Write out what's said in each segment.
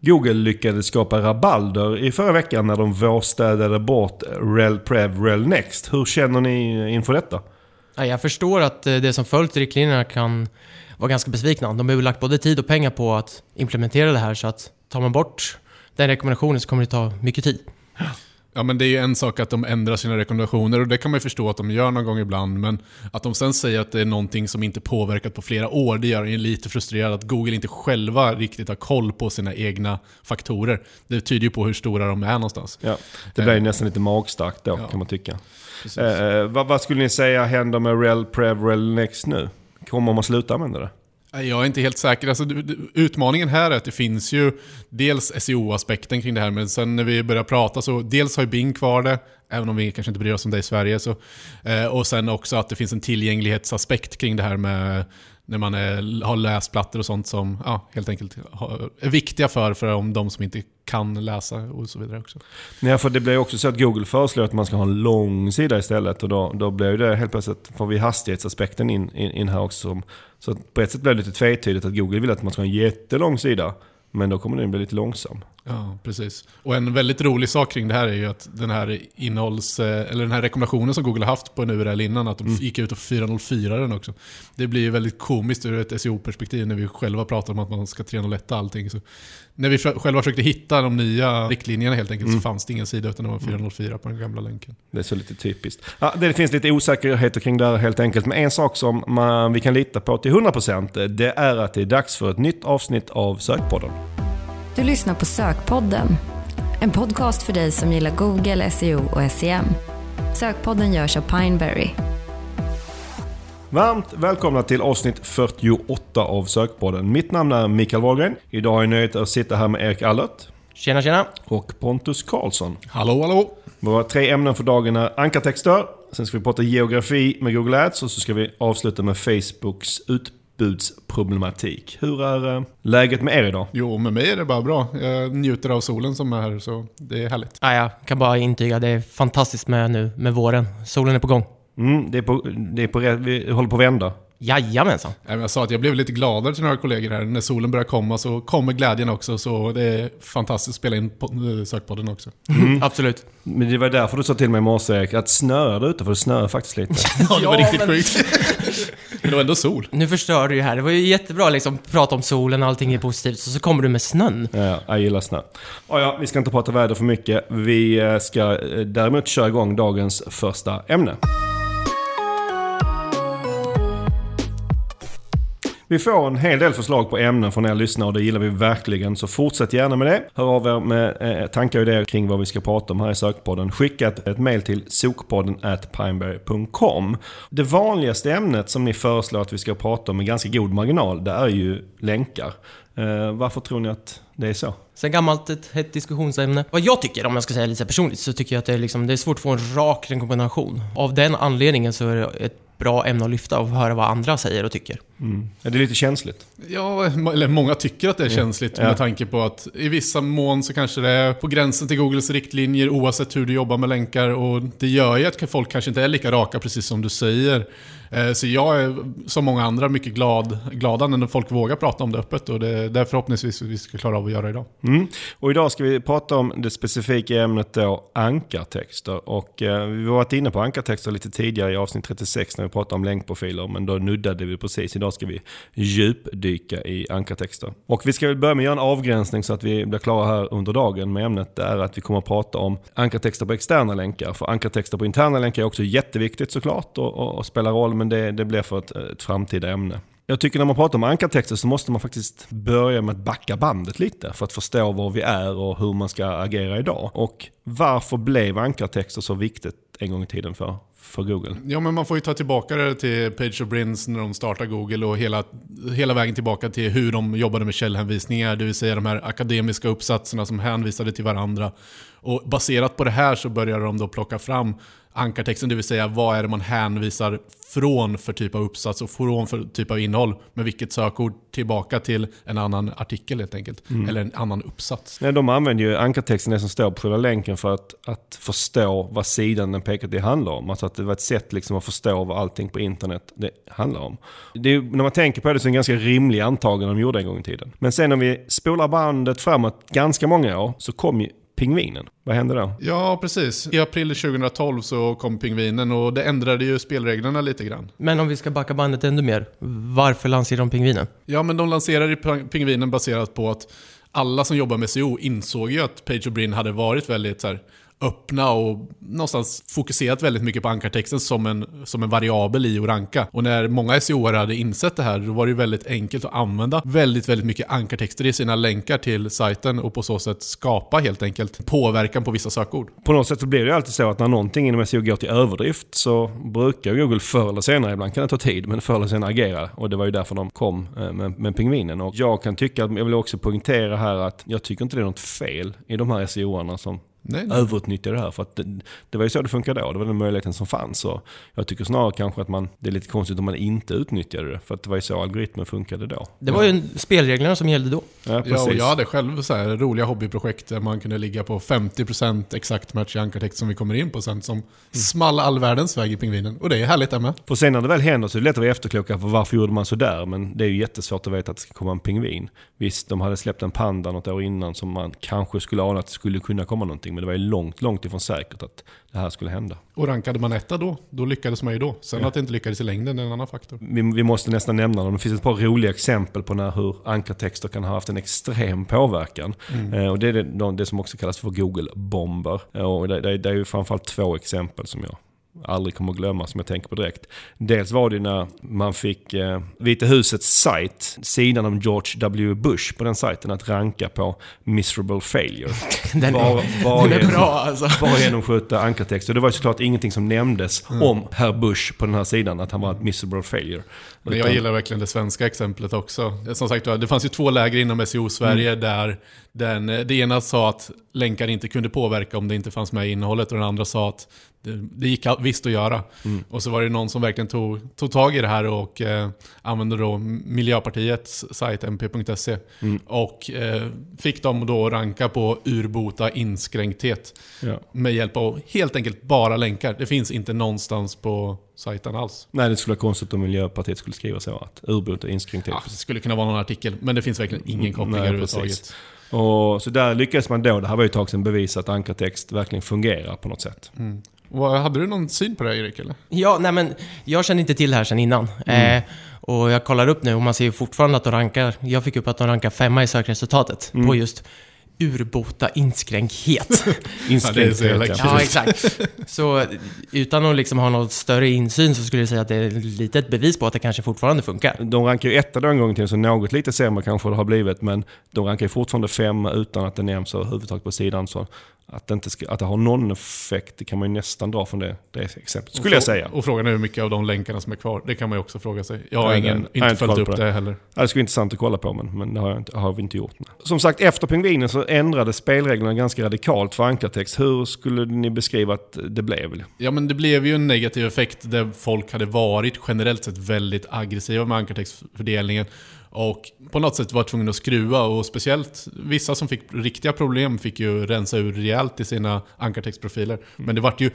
Google lyckades skapa rabalder i förra veckan när de vårstädade bort Rel Prev Rel Next. Hur känner ni inför detta? Ja, jag förstår att eh, det som följt riktlinjerna kan vara ganska besvikna. De har ju lagt både tid och pengar på att implementera det här så att tar man bort den rekommendationen så kommer det ta mycket tid. Ja men det är ju en sak att de ändrar sina rekommendationer och det kan man ju förstå att de gör någon gång ibland. Men att de sen säger att det är någonting som inte påverkat på flera år, det gör en lite frustrerad att Google inte själva riktigt har koll på sina egna faktorer. Det tyder ju på hur stora de är någonstans. Ja, det blir ju nästan lite magstarkt då Ja. kan man tycka. Precis. Eh, vad, vad skulle ni säga händer med Rel Prev Rel Next nu? Kommer man sluta använda det? Jag är inte helt säker. Alltså, utmaningen här är att det finns ju dels SEO-aspekten kring det här, men sen när vi börjar prata så dels har ju Bing kvar det, även om vi kanske inte bryr oss om det i Sverige. Så, eh, och sen också att det finns en tillgänglighetsaspekt kring det här med när man är, har läsplattor och sånt som ja, helt enkelt har, är viktiga för, för de som inte kan läsa och så vidare också. Nej, för det blir ju också så att Google föreslår att man ska ha en lång sida istället. Och då, då blir det helt plötsligt, får vi hastighetsaspekten in, in, in här också. Så att på ett sätt blir det lite tvetydigt att Google vill att man ska ha en jättelång sida. Men då kommer den bli lite långsam. Ja, precis. Och en väldigt rolig sak kring det här är ju att den här innehålls, eh, eller den här rekommendationen som Google har haft på en URL innan, att de gick ut och 404 den också. Det blir ju väldigt komiskt ur ett SEO-perspektiv när vi själva pratar om att man ska 301 allting. Så när vi själva försökte hitta de nya riktlinjerna helt enkelt så fanns det ingen sida utan det var 404 på den gamla länken. Det är så lite typiskt. Ja, det finns lite osäkerheter kring det här helt enkelt. Men en sak som man, vi kan lita på till 100% det är att det är dags för ett nytt avsnitt av Sökpodden. Du lyssnar på Sökpodden. En podcast för dig som gillar Google, SEO och SEM. Sökpodden görs av Pineberry. Varmt välkomna till avsnitt 48 av Sökpodden. Mitt namn är Mikael Wahlgren. Idag har jag nöjet att sitta här med Erik Allert Tjena, tjena! och Pontus Karlsson. Hallå, hallå! Våra tre ämnen för dagen är ankartexter, sen ska vi prata geografi med Google Ads och så ska vi avsluta med Facebooks utbudsproblematik. Hur är eh, läget med er idag? Jo, med mig är det bara bra. Jag njuter av solen som är här, så det är härligt. Ja, jag kan bara intyga, det är fantastiskt med nu med våren. Solen är på gång. Mm, det, är på, det är på vi håller på att vända. Jajamensan! Jag sa att jag blev lite gladare till några kollegor här. När solen börjar komma så kommer glädjen också. Så det är fantastiskt att spela in eh, sökpodden också. Absolut. Men det var därför du sa till mig i morse att snöar det ute? För det snöar faktiskt lite. Ja, det var Ja, riktigt men- sjukt. men det var ändå sol. Nu förstör du ju här. Det var ju jättebra liksom, prata om solen och allting är positivt. Så, så kommer du med snön. Ja, jag gillar snö. Ja, ja, vi ska inte prata väder för mycket. Vi eh, ska eh, däremot köra igång dagens första ämne. Vi får en hel del förslag på ämnen från er lyssnare och det gillar vi verkligen. Så fortsätt gärna med det. Hör av er med eh, tankar och idéer kring vad vi ska prata om här i sökpodden. Skicka ett, ett till sokpodden at pineberry.com. Det vanligaste ämnet som ni föreslår att vi ska prata om med ganska god marginal, det är ju länkar. Eh, varför tror ni att det är så? Sen gammalt ett hett diskussionsämne. Vad jag tycker, om jag ska säga lite personligt, så tycker jag att det är, liksom, det är svårt att få en rak rekommendation. Av den anledningen så är det ett bra ämne att lyfta och höra vad andra säger och tycker. Mm. Är det lite känsligt? Ja, eller många tycker att det är känsligt Ja. med tanke på att i vissa mån så kanske det är på gränsen till Googles riktlinjer oavsett hur du jobbar med länkar. Och det gör ju att folk kanske inte är lika raka precis som du säger. Eh, Så jag är som många andra mycket glad, glada när folk vågar prata om det öppet och det är förhoppningsvis vi ska klara av att göra idag. Mm. Och idag ska vi prata om det specifika ämnet då, ankartexter. Och eh, vi har varit inne på ankartexter lite tidigare i avsnitt 36 när vi pratade om länkprofiler. Men då nuddade vi precis. Idag Idag ska vi djupdyka i ankartexter. Och vi ska väl börja med att göra en avgränsning så att vi blir klara här under dagen med ämnet. Det är att vi kommer att prata om ankartexter på externa länkar. För ankartexter på interna länkar är också jätteviktigt såklart och, och, och spelar roll. Men det, det blir för ett, ett framtida ämne. Jag tycker när man pratar om ankartexter så måste man faktiskt börja med att backa bandet lite för att förstå var vi är och hur man ska agera idag. Och varför blev ankartexter så viktigt en gång i tiden för, för Google? Ja, men man får ju ta tillbaka det till Page of Brins när de startar Google och hela, hela vägen tillbaka till hur de jobbade med källhänvisningar, det vill säga de här akademiska uppsatserna som hänvisade till varandra. Och baserat på det här så började de då plocka fram ankartexten, det vill säga vad är det man hänvisar från för typ av uppsats och från för typ av innehåll med vilket sökord tillbaka till en annan artikel helt enkelt. Mm. Eller en annan uppsats. Nej, de använder ju ankartexten, det som står på själva länken, för att, att förstå vad sidan den pekar till handlar om. Alltså att det var ett sätt liksom att förstå vad allting på internet det handlar om. Det är, när man tänker på det så är det en ganska rimlig antagande de gjorde en gång i tiden. Men sen om vi spolar bandet framåt ganska många år så kom ju pingvinen. Vad hände då? Ja, precis. I april 2012 så kom Pingvinen och det ändrade ju spelreglerna lite grann. Men om vi ska backa bandet ännu mer, varför lanserade de pingvinen? Ja, men de lanserade Pingvinen baserat på att alla som jobbar med SEO insåg ju att Page och Brin hade varit väldigt så här, öppna och någonstans fokuserat väldigt mycket på ankartexten som en, som en variabel i att ranka. Och när många seo hade insett det här, då var det ju väldigt enkelt att använda väldigt, väldigt mycket ankartexter i sina länkar till sajten och på så sätt skapa helt enkelt påverkan på vissa sökord. På något sätt så blir det ju alltid så att när någonting inom SEO går till överdrift så brukar Google förr eller senare, ibland kan det ta tid, men förr eller senare agera. Och det var ju därför de kom eh, med, med pingvinen. Och jag kan tycka, jag vill också poängtera här att jag tycker inte det är något fel i de här SEO-arna som Nej, nej. överutnyttjar det här. För att det, det var ju så det funkade då, det var den möjligheten som fanns. Och jag tycker snarare kanske att man, det är lite konstigt om man inte utnyttjade det. För att det var ju så algoritmen funkade då. Det var ju spelreglerna som gällde då. Ja, Ja, precis. och jag hade själv så här roliga hobbyprojekt där man kunde ligga på 50% exakt match i ankartext som vi kommer in på sen som small all världens väg i pingvinen. Och det är härligt det med. För sen när det väl händer så är det lätt att vara efterkloka för varför gjorde man så där? Men det är ju jättesvårt att veta att det ska komma en pingvin. Visst, de hade släppt en panda något år innan som man kanske skulle ana att det skulle kunna komma någonting. Men det var ju långt, långt ifrån säkert att det här skulle hända. Och rankade man etta då, då lyckades man ju då. Sen Ja. att det inte lyckades i längden är en annan faktor. Vi, vi måste nästan nämna dem. Det finns ett par roliga exempel på när hur ankartexter kan ha haft en extrem påverkan. Eh, och det är det, det som också kallas för Google-bomber. Eh, och det, det, det är ju framförallt två exempel som jag aldrig kommer att glömma som jag tänker på direkt. Dels var det när man fick eh, Vita husets sajt, sidan om George W. Bush på den sajten, att ranka på miserable failure. Den, Bara- är, bara den är bra alltså. Bara genom att skjuta ankartexter. Det var ju såklart ingenting som nämndes om herr Bush på den här sidan, att han var ett miserable failure. Men jag Utan- gillar verkligen det svenska exemplet också. Som sagt det fanns ju två läger inom SEO-Sverige där den, det ena sa att länkar inte kunde påverka om det inte fanns med i innehållet och den andra sa att det, det gick visst att göra. Och så var det någon som verkligen tog, tog tag i det här och eh, använde då Miljöpartiets sajt mp.se och eh, fick dem då att ranka på urbota inskränkthet Ja. med hjälp av helt enkelt bara länkar. Det finns inte någonstans på sajten alls. Nej, det skulle vara konstigt om Miljöpartiet skulle skriva så att urbota är inskränkt. Ja, det skulle kunna vara någon artikel, men det finns verkligen ingen koppling Nej, överhuvudtaget. precis. Och så där lyckades man då, det här var ju ett tag sedan, bevisa att ankartext verkligen fungerar på något sätt. Vad- Hade du någon syn på det här, Erik? Eller? Ja, nej men jag kände inte till det här sedan innan. Eh, och jag kollar upp nu och man ser fortfarande att de rankar, jag fick upp att de rankar femma i sökresultatet på just urbota inskränkthet. Inskränkt. så jävla ja. ja, exakt. Så utan att liksom ha någon större insyn så skulle jag säga att det är lite ett bevis på att det kanske fortfarande funkar. De rankar ju etta en gång till, så något lite sämre kanske det har blivit. Men de rankar ju fortfarande femma utan att det nämns överhuvudtaget på sidan. Så att det, inte ska, att det har någon effekt, det kan man ju nästan dra från det, det exemplet. Skulle jag säga. Och frågan är hur mycket av de länkarna som är kvar. Det kan man ju också fråga sig. Jag har Nej, ingen, nej, jag har inte inte följt upp det. det. heller. Ja, Det skulle vara intressant att kolla på, men, men det har, jag inte, har vi inte gjort. Nej. Som sagt, efter pingvinen så ändrades spelreglerna ganska radikalt för ankartext. Hur skulle ni beskriva att det blev? Ja, men det blev ju en negativ effekt där folk hade varit generellt sett väldigt aggressiva med ankartextfördelningen. Och på något sätt var tvungna att skruva och speciellt vissa som fick riktiga problem fick ju rensa ur rejält i sina ankartextprofiler. Men det vart ju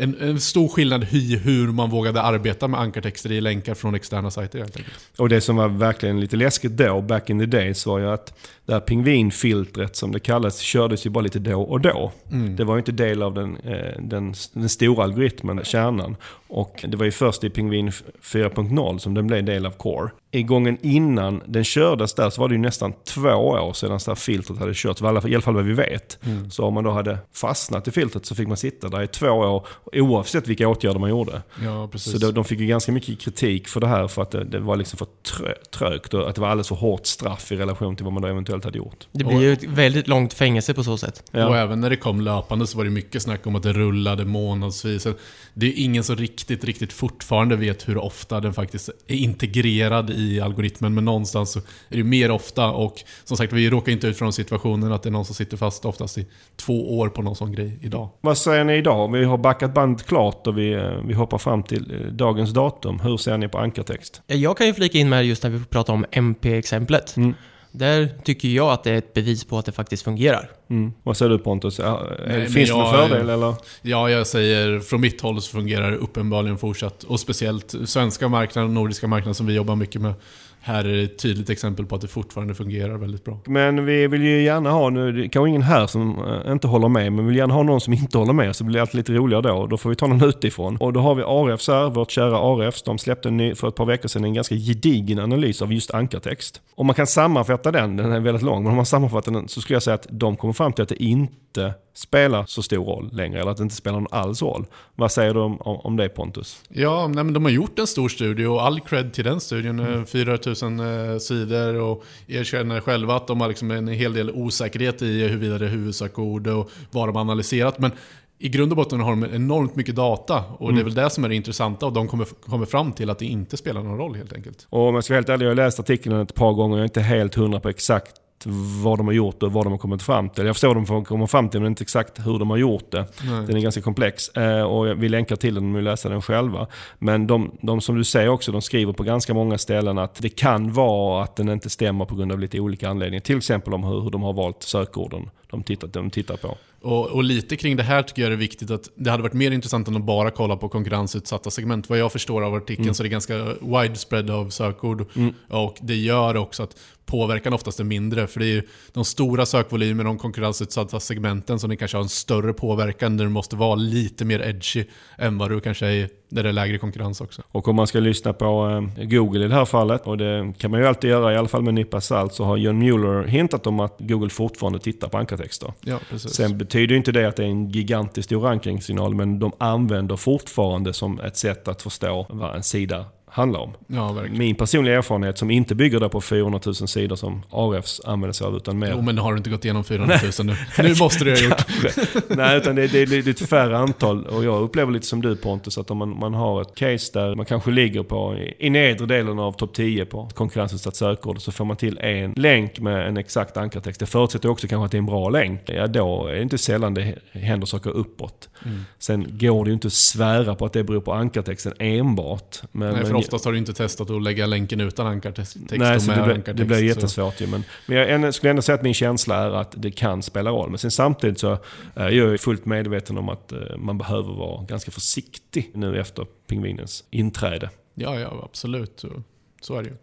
en, en stor skillnad i hur man vågade arbeta med ankartexter i länkar från externa sajter helt enkelt. Och det som var verkligen lite läskigt då, back in the days, var ju att det här pingvinfiltret som det kallas, kördes ju bara lite då och då. Det var ju inte del av den, eh, den, den stora algoritmen, kärnan. Och det var ju först i Pingvin 4.0 som den blev del av Core. I gången innan den kördes där så var det ju nästan två år sedan det här filtret hade körts, i alla fall- i alla fall vad vi vet. Så om man då hade fastnat i filtret så fick man sitta där i två år oavsett vilka åtgärder man gjorde. Ja, precis. Så de, de fick ju ganska mycket kritik för det här för att det, det var liksom för trö, trögt och att det var alldeles för hårt straff i relation till vad man då eventuellt hade gjort. Det blir ju ett väldigt långt fängelse på så sätt. Ja. Och även när det kom löpande så var det mycket snack om att det rullade månadsvis. Det är ingen som riktigt, riktigt fortfarande vet hur ofta den faktiskt är integrerad i algoritmen, men någonstans så är det ju mer ofta. Och som sagt, vi råkar inte ut för den situationen att det är någon som sitter fast oftast i två år på någon sån grej idag. Vad säger ni idag? Vi har backat bandet klart och vi, eh, vi hoppar fram till eh, dagens datum. Hur ser ni på ankartext? Jag kan ju flika in med just när vi pratar om MP-exemplet. Mm. Där tycker jag att det är ett bevis på att det faktiskt fungerar. Mm. Vad säger du Pontus? Nej, Finns det någon jag- fördel eller? Ja, jag säger från mitt håll så fungerar det uppenbarligen fortsatt. Och speciellt svenska marknaden och nordiska marknaden som vi jobbar mycket med här är det ett tydligt exempel på att det fortfarande fungerar väldigt bra. Men vi vill ju gärna ha, nu det kanske ingen här som eh, inte håller med, men vi vill gärna ha någon som inte håller med så blir det alltid lite roligare då. Då får vi ta någon utifrån. Och då har vi Arefs här, vårt kära Arefs, De släppte ny, för ett par veckor sedan en ganska gedigen analys av just ankartext. Om man kan sammanfatta den, den är väldigt lång, men om man sammanfattar den så skulle jag säga att de kommer fram till att det inte spelar så stor roll längre, eller att det inte spelar någon alls roll. Vad säger du om, om, det Pontus? Ja, nej, men de har gjort en stor studie och all cred till den studien, mm. 4 000 eh, sidor och erkänner själva att de har liksom en hel del osäkerhet i huruvida det är huvudsakord och vad de har analyserat. Men i grund och botten har de enormt mycket data och mm. det är mm. väl det som är det intressanta och de kommer, kommer fram till att det inte spelar någon roll helt enkelt. Och om jag ska vara helt ärlig, jag har läst artikeln ett par gånger och jag är inte helt hundra på exakt vad de har gjort och vad de har kommit fram till. Jag förstår vad de komma fram till, men inte exakt hur de har gjort det. Nej. Den är ganska komplex eh, och vi länkar till den om ni vill läsa den själva. Men de, de som du säger också, de skriver på ganska många ställen att det kan vara att den inte stämmer på grund av lite olika anledningar. Till exempel om hur, hur de har valt sökorden de tittar, de tittar på. Och, och lite kring det här tycker jag det är viktigt att det hade varit mer intressant än att bara kolla på konkurrensutsatta segment. Vad jag förstår av artikeln så är det ganska widespread av sökord. Och det gör också att påverkan oftast är mindre. För det är ju de stora sökvolymerna, de konkurrensutsatta segmenten som det kanske har en större påverkan där du måste vara lite mer edgy än vad du kanske är där det är lägre konkurrens också. Och om man ska lyssna på eh, Google i det här fallet, och det kan man ju alltid göra, i alla fall med en nypa salt, så har John Mueller hintat om att Google fortfarande tittar på ankartexter. Ja, precis. Sen betyder ju inte det att det är en gigantisk stor rankingsignal, men de använder fortfarande som ett sätt att förstå vad en sida handlar om. ja. Min personliga erfarenhet som inte bygger då på 400 000 sidor som ARFs använder sig av, utan mer... Jo, men har du inte gått igenom 400 000 nu? Nu måste du ha gjort. Nej, utan det, det, det är ett färre antal. Och jag upplever lite som du Pontus, att om man, man har ett case där man kanske ligger på i, nedre delen av topp 10 på konkurrensutsatt sökord, så får man till en länk med en exakt ankartext. Det förutsätter också kanske att det är en bra länk. Ja, då är det inte sällan det händer saker uppåt. Mm. Sen går det ju inte att svära på att det beror på ankartexten enbart. Men, Nej, oftast har du inte testat att lägga länken utan ankartext Nej, så det, blir, ankartext. det blir jättesvårt ju. Men, men jag skulle ändå säga att min känsla är att det kan spela roll. Men sen samtidigt så är jag fullt medveten om att eh, man behöver vara ganska försiktig nu efter pingvinens inträde. Ja, ja, absolut. Så, så är det ju.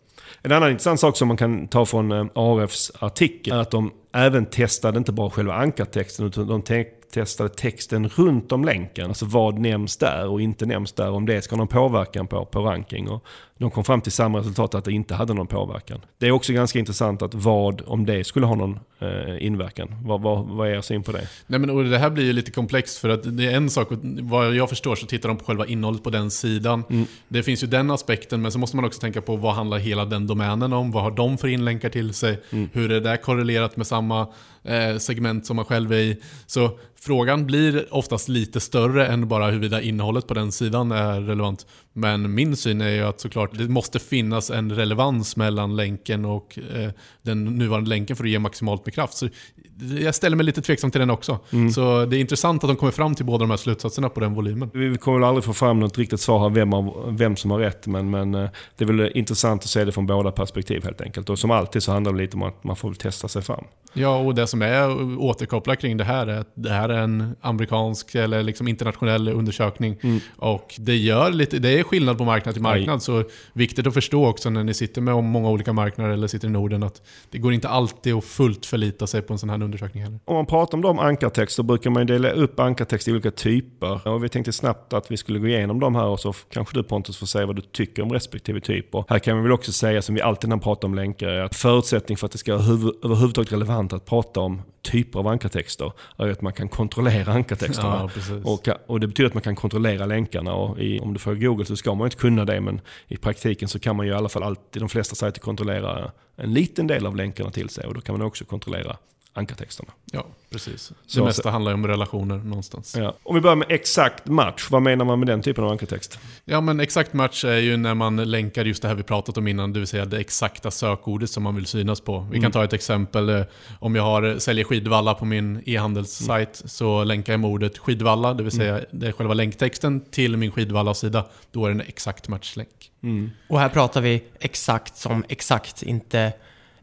En annan intressant sak som man kan ta från eh, ARFs artikel är att de även testade inte bara själva ankartexten utan de testade texten runt om länken. Alltså vad nämns där och inte nämns där. Om det ska ha någon påverkan på, på ranking. Och de kom fram till samma resultat att det inte hade någon påverkan. Det är också ganska intressant att vad, om det skulle ha någon eh, inverkan. Vad, vad, vad är er syn på det? Nej, men och det här blir ju lite komplext för att det är en sak, vad jag förstår så tittar de på själva innehållet på den sidan. Mm. Det finns ju den aspekten, men så måste man också tänka på vad handlar hela den domänen om? Vad har de för inlänkar till sig? Mm. Hur är det korrelerat med samma eh, segment som man själv är i? Så frågan blir oftast lite större än bara huruvida innehållet på den sidan är relevant. Men min syn är ju att såklart det måste finnas en relevans mellan länken och eh, den nuvarande länken för att ge maximalt med kraft. Så jag ställer mig lite tveksam till den också. Mm. Så det är intressant att de kommer fram till båda de här slutsatserna på den volymen. Vi kommer väl aldrig få fram något riktigt svar här vem, av, vem som har rätt. Men, men eh, det är väl intressant att se det från båda perspektiv helt enkelt. Och som alltid så handlar det lite om att man får testa sig fram. Ja, och det som är återkopplat kring det här är att det här är en amerikansk eller liksom internationell undersökning. Mm. Och det gör lite, det är skillnad på marknad till marknad. Så viktigt att förstå också när ni sitter med många olika marknader eller sitter i Norden att det går inte alltid att fullt förlita sig på en sån här undersökning heller. Om man pratar om de ankartexter brukar man ju dela upp ankartext i olika typer. Och vi tänkte snabbt att vi skulle gå igenom de här och så kanske du Pontus får säga vad du tycker om respektive typ. Och här kan vi väl också säga, som vi alltid när vi pratar om länkar, är att förutsättning för att det ska vara huvud, överhuvudtaget relevant att prata om typer av ankartexter är att man kan kontrollera ankartexterna. Ja. Och, och det betyder att man kan kontrollera länkarna. Och i, om du får Google så ska man inte kunna det, men i praktiken så kan man ju i alla fall alltid, de flesta sajter kontrollera en liten del av länkarna till sig. Och då kan man också kontrollera ankartexterna. Ja, precis. Det Så- mesta handlar ju om relationer någonstans. Ja. Om vi börjar med exakt match, vad menar man med den typen av ankartext? Ja, men exakt match är ju när man länkar just det här vi pratat om innan, det vill säga det exakta sökordet som man vill synas på. Vi kan ta ett exempel. eh, Om jag har, säljer skidvalla på min e-handelssajt så länkar jag med ordet skidvalla, det vill säga det är själva länktexten till min skidvalla-sida. Då är det en exakt matchlänk. Och här pratar vi exakt som exakt, inte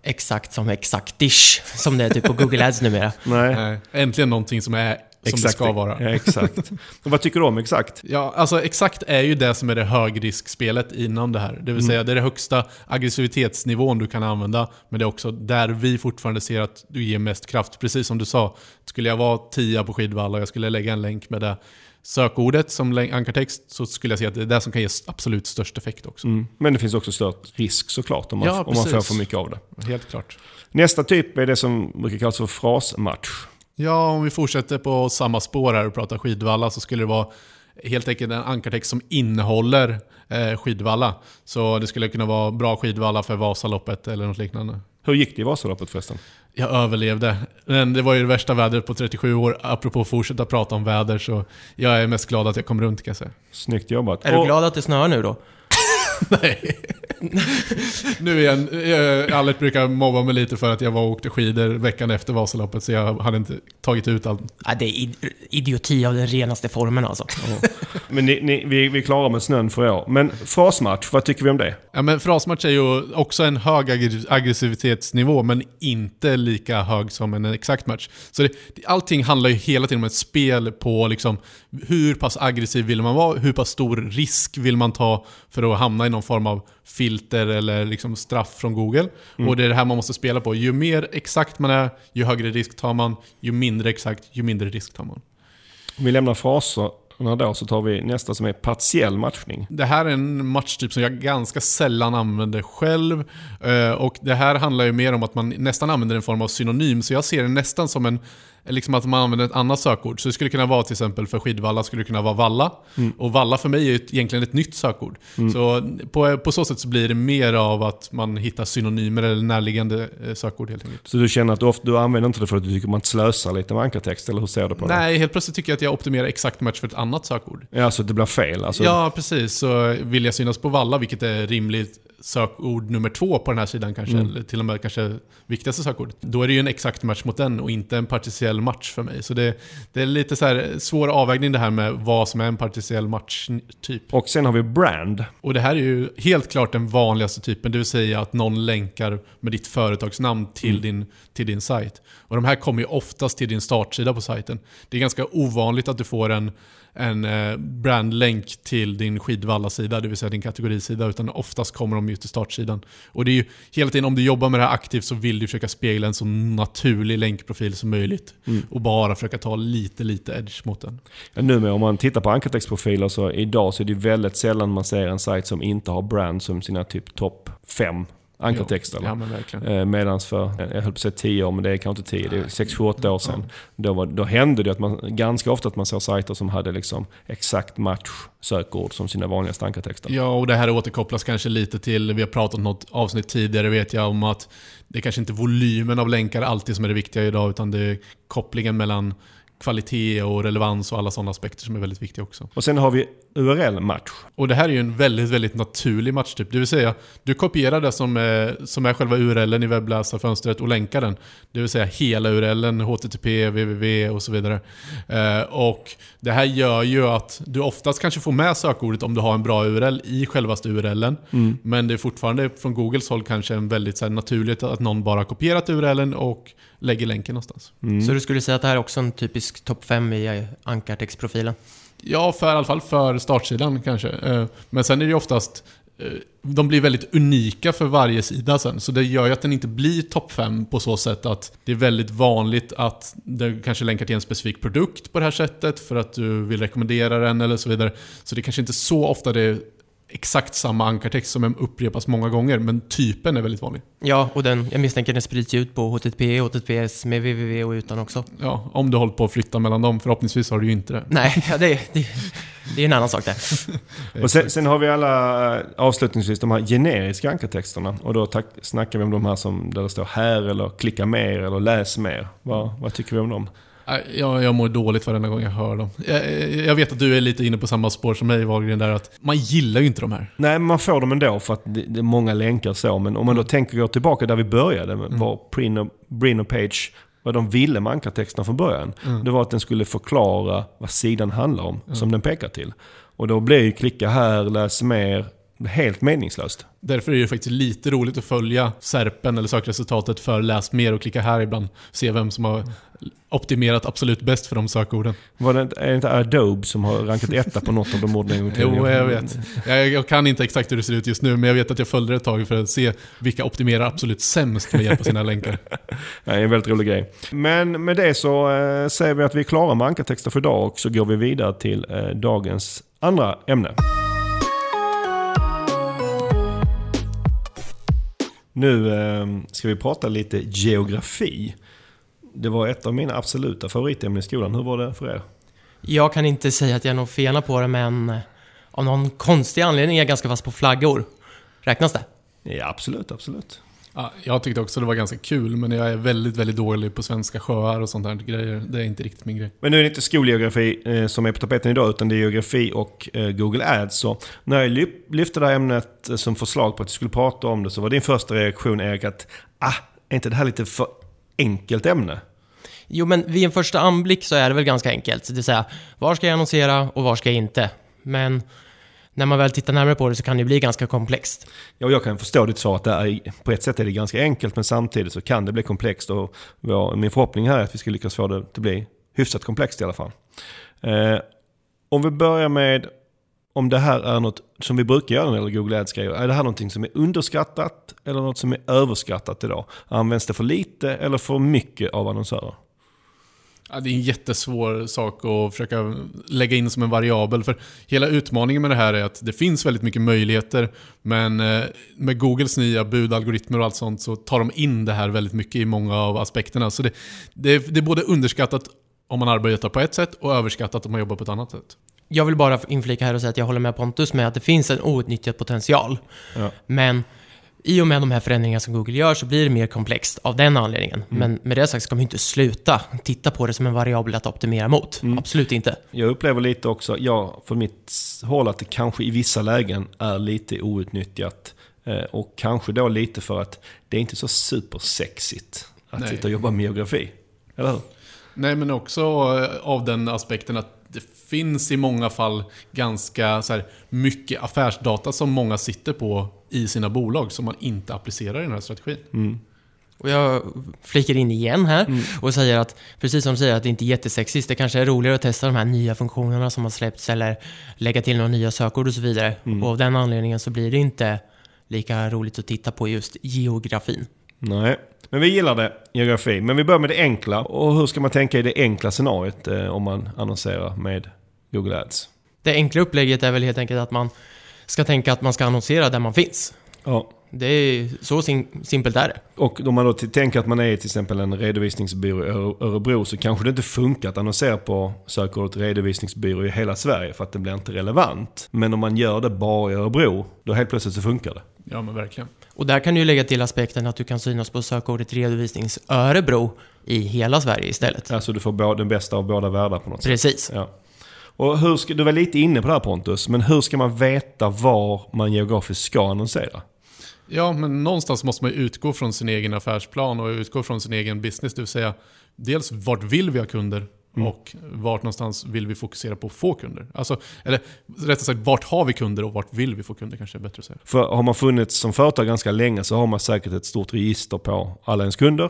exakt som exaktish, som det är typ på Google Ads numera. Nej, Eh, Äntligen någonting som är som det ska vara. Ja, exakt. Och vad tycker du om exakt? Ja, alltså exakt är ju det som är det högriskspelet inom det här. Det vill säga det är det högsta aggressivitetsnivån du kan använda, men det är också där vi fortfarande ser att du ger mest kraft. Precis som du sa, skulle jag vara tia på skidvalla och jag skulle lägga en länk med det sökordet som ankartext så skulle jag säga att det är det som kan ge absolut störst effekt också. Mm. Men det finns också större risk såklart om man, Ja, om man får för mycket av det. Helt klart. Nästa typ är det som brukar kallas för frasmatch. Ja, om vi fortsätter på samma spår här och pratar skidvalla så skulle det vara helt enkelt en ankartext som innehåller eh, skidvalla. Så det skulle kunna vara bra skidvalla för Vasaloppet eller något liknande. Hur gick det i Vasaloppet förresten? Jag överlevde. Men det var ju det värsta vädret på 37 år. Apropå att fortsätta prata om väder så jag är mest glad att jag kom runt kan jag säga. Snyggt jobbat. Är du Och- glad att det snöar nu då? Nej. nu igen, eh, Alert brukar mobba mig lite för att jag var och åkte skidor veckan efter Vasaloppet så jag hade inte tagit ut allt. Nej, det är id- idioti av den renaste formen alltså. Men ni, ni, vi, vi är klara med snön för år. Men frasmatch, vad tycker vi om det? Ja, men frasmatch är ju också en hög aggr- aggressivitetsnivå, men inte lika hög som en exakt match. Så det- allting handlar ju hela tiden om ett spel på liksom, hur pass aggressiv vill man vara, hur pass stor risk vill man ta för att hamna i någon form av filter eller liksom straff från Google. Och det är det här man måste spela på. Ju mer exakt man är, ju högre risk tar man. Ju mindre exakt, ju mindre risk tar man. Om vi lämnar fraserna då så tar vi nästa som är partiell matchning. Det här är en matchtyp som jag ganska sällan använder själv. Eh, Och det här handlar ju mer om att man nästan använder en form av synonym. Så jag ser det nästan som en Liksom att man använder ett annat sökord. Så det skulle kunna vara till exempel för skidvalla skulle det kunna vara valla. Och valla för mig är ju egentligen ett nytt sökord. Så på, på så sätt så blir det mer av att man hittar synonymer eller närliggande eh, sökord helt enkelt. Så du känner att du, ofta, du använder inte det för att du tycker man slösar lite med ankartext, eller hur ser du på det? Nej, helt plötsligt tycker jag att jag optimerar exakt match för ett annat sökord. Ja, så det blir fel. Alltså, Ja, precis. Så vill jag synas på Valla, vilket är rimligt sökord nummer två på den här sidan kanske, Mm. eller till och med kanske viktigaste sökordet. Då är det ju en exakt match mot den och inte en partiell match för mig. Så det, det är lite så här svår avvägning det här med vad som är en partiell match typ. Och sen har vi brand. Och det här är ju helt klart den vanligaste typen, det vill säga att någon länkar med ditt företagsnamn till, din, till din sajt. Och de här kommer ju oftast till din startsida på sajten. Det är ganska ovanligt att du får en, en eh, brandlänk till din skidvalla-sida, det vill säga din kategorisida, utan oftast kommer de ju till startsidan. Och det är ju hela tiden, om du jobbar med det här aktivt så vill du försöka spegla en så naturlig länkprofil som möjligt. Och bara försöka ta lite, lite edge mot den. Ja, nu med, om man tittar på ankartextprofiler så idag så är det väldigt sällan man ser en sajt som inte har brand som sina typ topp fem ankartexter. Ja, men. Eh, Medans för, jag höll på att säga 10 år, men det är kanske inte 10, det är 6-8 år sedan. Då, var, då hände det att man, ganska ofta att man såg sajter som hade liksom exakt match sökord som sina vanligaste ankartexter. Ja, och det här återkopplas kanske lite till, vi har pratat något avsnitt tidigare vet jag om att det är kanske inte volymen av länkar alltid som är det viktiga idag, utan det är kopplingen mellan kvalitet och relevans och alla sådana aspekter som är väldigt viktiga också. Och sen har vi URL-match. Och det här är ju en väldigt, väldigt naturlig matchtyp. Det vill säga, du kopierar det som är, som är själva URLen i webbläsarfönstret och länkar den. Det vill säga hela URLen, HTTP, www och så vidare. Eh, och det här gör ju att du oftast kanske får med sökordet om du har en bra URL i självaste URLen. Men det är fortfarande från Googles håll kanske en väldigt så här, naturligt att någon bara har kopierat URLen och lägger länken någonstans. Så du skulle säga att det här är också en typisk topp 5 i eh, ankartextprofilen? Ja, för, i alla fall för startsidan kanske. Eh, men sen är det ju oftast eh, de blir väldigt unika för varje sida sen. Så det gör ju att den inte blir topp 5 på så sätt att det är väldigt vanligt att den kanske länkar till en specifik produkt på det här sättet för att du vill rekommendera den eller så vidare. Så det kanske inte så ofta det är exakt samma ankartext som upprepas många gånger, men typen är väldigt vanlig. Ja, och den, jag misstänker den sprids ut på HTTP, HTTPS med www och utan också. Ja, om du håller på att flytta mellan dem. Förhoppningsvis har du ju inte det. Nej, ja, det, det, Det är en annan sak där. Och sen, sen har vi alla, eh, avslutningsvis, de här generiska ankartexterna. Och då tack, snackar vi om de här som, där det står här eller klicka mer eller läs mer. Vad, vad tycker vi om dem? Jag, jag mår dåligt varenda gång jag hör dem. Jag, jag vet att du är lite inne på samma spår som mig Wahlgren där att man gillar ju inte de här. Nej, men man får dem ändå för att det, det är många länkar så. Men om man då tänker gå tillbaka där vi började, med vad Brin och, Brin och Page, vad de ville med ankartexterna från början. Det var att den skulle förklara vad sidan handlar om, som den pekar till. Och då blir ju klicka här, läs mer, helt meningslöst. Därför är det faktiskt lite roligt att följa SERPen eller sökresultatet för läs mer och klicka här ibland. Se vem som har optimerat absolut bäst för de sökorden. Var det, inte- är det inte Adobe som har rankat etta på något av de orden en gång till? Jo, jag vet. Jag, jag kan inte exakt hur det ser ut just nu, men jag vet att jag följde det ett tag för att se vilka optimerar absolut sämst med hjälp av sina länkar. Nej, en väldigt rolig grej. Men med det så eh, säger vi att vi är klara med ankartexter för idag och så går vi vidare till eh, dagens andra ämne. Nu eh, ska vi prata lite geografi. Det var ett av mina absoluta favoritämnen i skolan. Hur var det för er? Jag kan inte säga att jag är någon fena på det, men eh, av någon konstig anledning är jag ganska fast på flaggor. Räknas det? Ja, absolut, absolut. Ja, jag tyckte också det var ganska kul, men jag är väldigt, väldigt dålig på svenska sjöar och sånt där grejer. Det är inte riktigt min grej. Men nu är det inte skolgeografi eh, som är på tapeten idag, utan det är geografi och eh, Google Ads. Så när jag lyf- lyfte det här ämnet eh, som förslag på att vi skulle prata om det, så var din första reaktion, Erik, att ah, är inte det här lite för enkelt ämne? Jo, men vid en första anblick så är det väl ganska enkelt. Det vill säga, var ska jag annonsera och var ska jag inte? Men när man väl tittar närmare på det så kan det bli ganska komplext. Ja, jag kan förstå ditt svar att det är, på ett sätt är det ganska enkelt, men samtidigt så kan det bli komplext. Och ja, min förhoppning här är att vi ska lyckas få det att bli hyfsat komplext i alla fall. Eh, om vi börjar med om det här är något som vi brukar göra när det gäller Google Ads-grejer. Är det här någonting som är underskattat eller något som är överskattat idag? Används det för lite eller för mycket av annonsörer? Ja, det är en jättesvår sak att försöka lägga in som en variabel. För hela utmaningen med det här är att det finns väldigt mycket möjligheter. Men eh, med Googles nya budalgoritmer och allt sånt så tar de in det här väldigt mycket i många av aspekterna. Så det, det, det är både underskattat om man arbetar på ett sätt och överskattat om man jobbar på ett annat sätt. Jag vill bara inflika här och säga att jag håller med Pontus med att det finns en outnyttjad potential. Ja. Men i och med de här förändringarna som Google gör så blir det mer komplext av den anledningen. Men med det sagt ska man ju inte sluta titta på det som en variabel att optimera mot. Absolut inte. Jag upplever lite också, ja, från mitt håll att det kanske i vissa lägen är lite outnyttjat. Eh, och kanske då lite för att det är inte så supersexigt att Nej. sitta och jobba med geografi. Eller hur? Nej, men också eh, av den aspekten att det finns i många fall ganska så här, mycket affärsdata som många sitter på i sina bolag som man inte applicerar i den här strategin. Och jag flikar in igen här och säger att, precis som du säger, att det inte är jättesexigt. Det kanske är roligare att testa de här nya funktionerna som har släppts eller lägga till några nya sökord och så vidare. Och av den anledningen så blir det inte lika roligt att titta på just geografin. Nej, men vi gillar det, geografi. Men vi börjar med det enkla. Och hur ska man tänka i det enkla scenariot eh, om man annonserar med Google Ads? Det enkla upplägget är väl helt enkelt att man ska tänka att man ska annonsera där man finns. Ja. Det är så sim- simpelt är det. Och om man då tänker att man är till exempel en redovisningsbyrå i Öre- Örebro så kanske det inte funkar att annonsera på sökordet redovisningsbyrå i hela Sverige för att det blir inte relevant. Men om man gör det bara i Örebro, då helt plötsligt så funkar det. Ja, men verkligen. Och där kan du ju lägga till aspekten att du kan synas på sökordet redovisnings Örebro i hela Sverige istället. Alltså du får både, den bästa av båda världar på något sätt. Precis. Ja. Och hur ska, du var lite inne på det här Pontus, men hur ska man veta var man geografiskt ska annonsera? Ja, men någonstans måste man utgå från sin egen affärsplan och utgå från sin egen business. Det vill säga, dels vart vill vi ha kunder och vart någonstans vill vi fokusera på att få kunder? Alltså, eller rättare sagt, vart har vi kunder och vart vill vi få kunder kanske är bättre att säga. För har man funnits som företag ganska länge så har man säkert ett stort register på alla ens kunder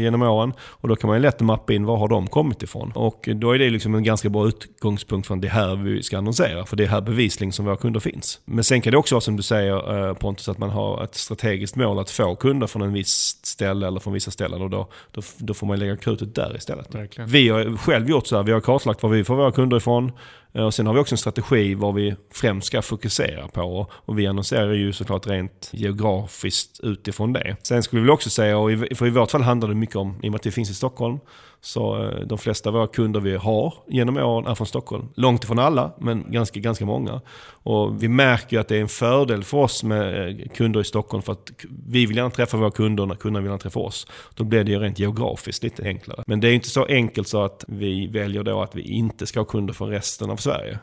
genom åren. Och då kan man ju lätt mappa in var har de kommit ifrån. Och då är det liksom en ganska bra utgångspunkt från det här vi ska annonsera. För det är här bevisligen som våra kunder finns. Men sen kan det också vara som du säger eh, Pontus, att man har ett strategiskt mål att få kunder från en viss ställe eller från vissa ställen. Och då, då, då får man lägga krutet där istället. Verkligen. Vi har själv gjort så här, vi har kartlagt var vi får våra kunder ifrån. Eh, och sen har vi också en strategi vad vi främst ska fokusera på. Och- vi annonserar ju såklart rent geografiskt utifrån det. Sen skulle vi också säga, och i- för i vårt fall handlar det mycket om, i och med att vi finns i Stockholm, så eh, de flesta av våra kunder vi har genom åren är från Stockholm. Långt ifrån alla, men ganska, ganska många. Och vi märker att det är en fördel för oss med eh, kunder i Stockholm för att vi vill gärna träffa våra kunder när kunderna vill gärna träffa oss. Då blir det ju rent geografiskt lite enklare. Men det är inte så enkelt så att vi väljer då att vi inte ska ha kunder från resten av Sverige.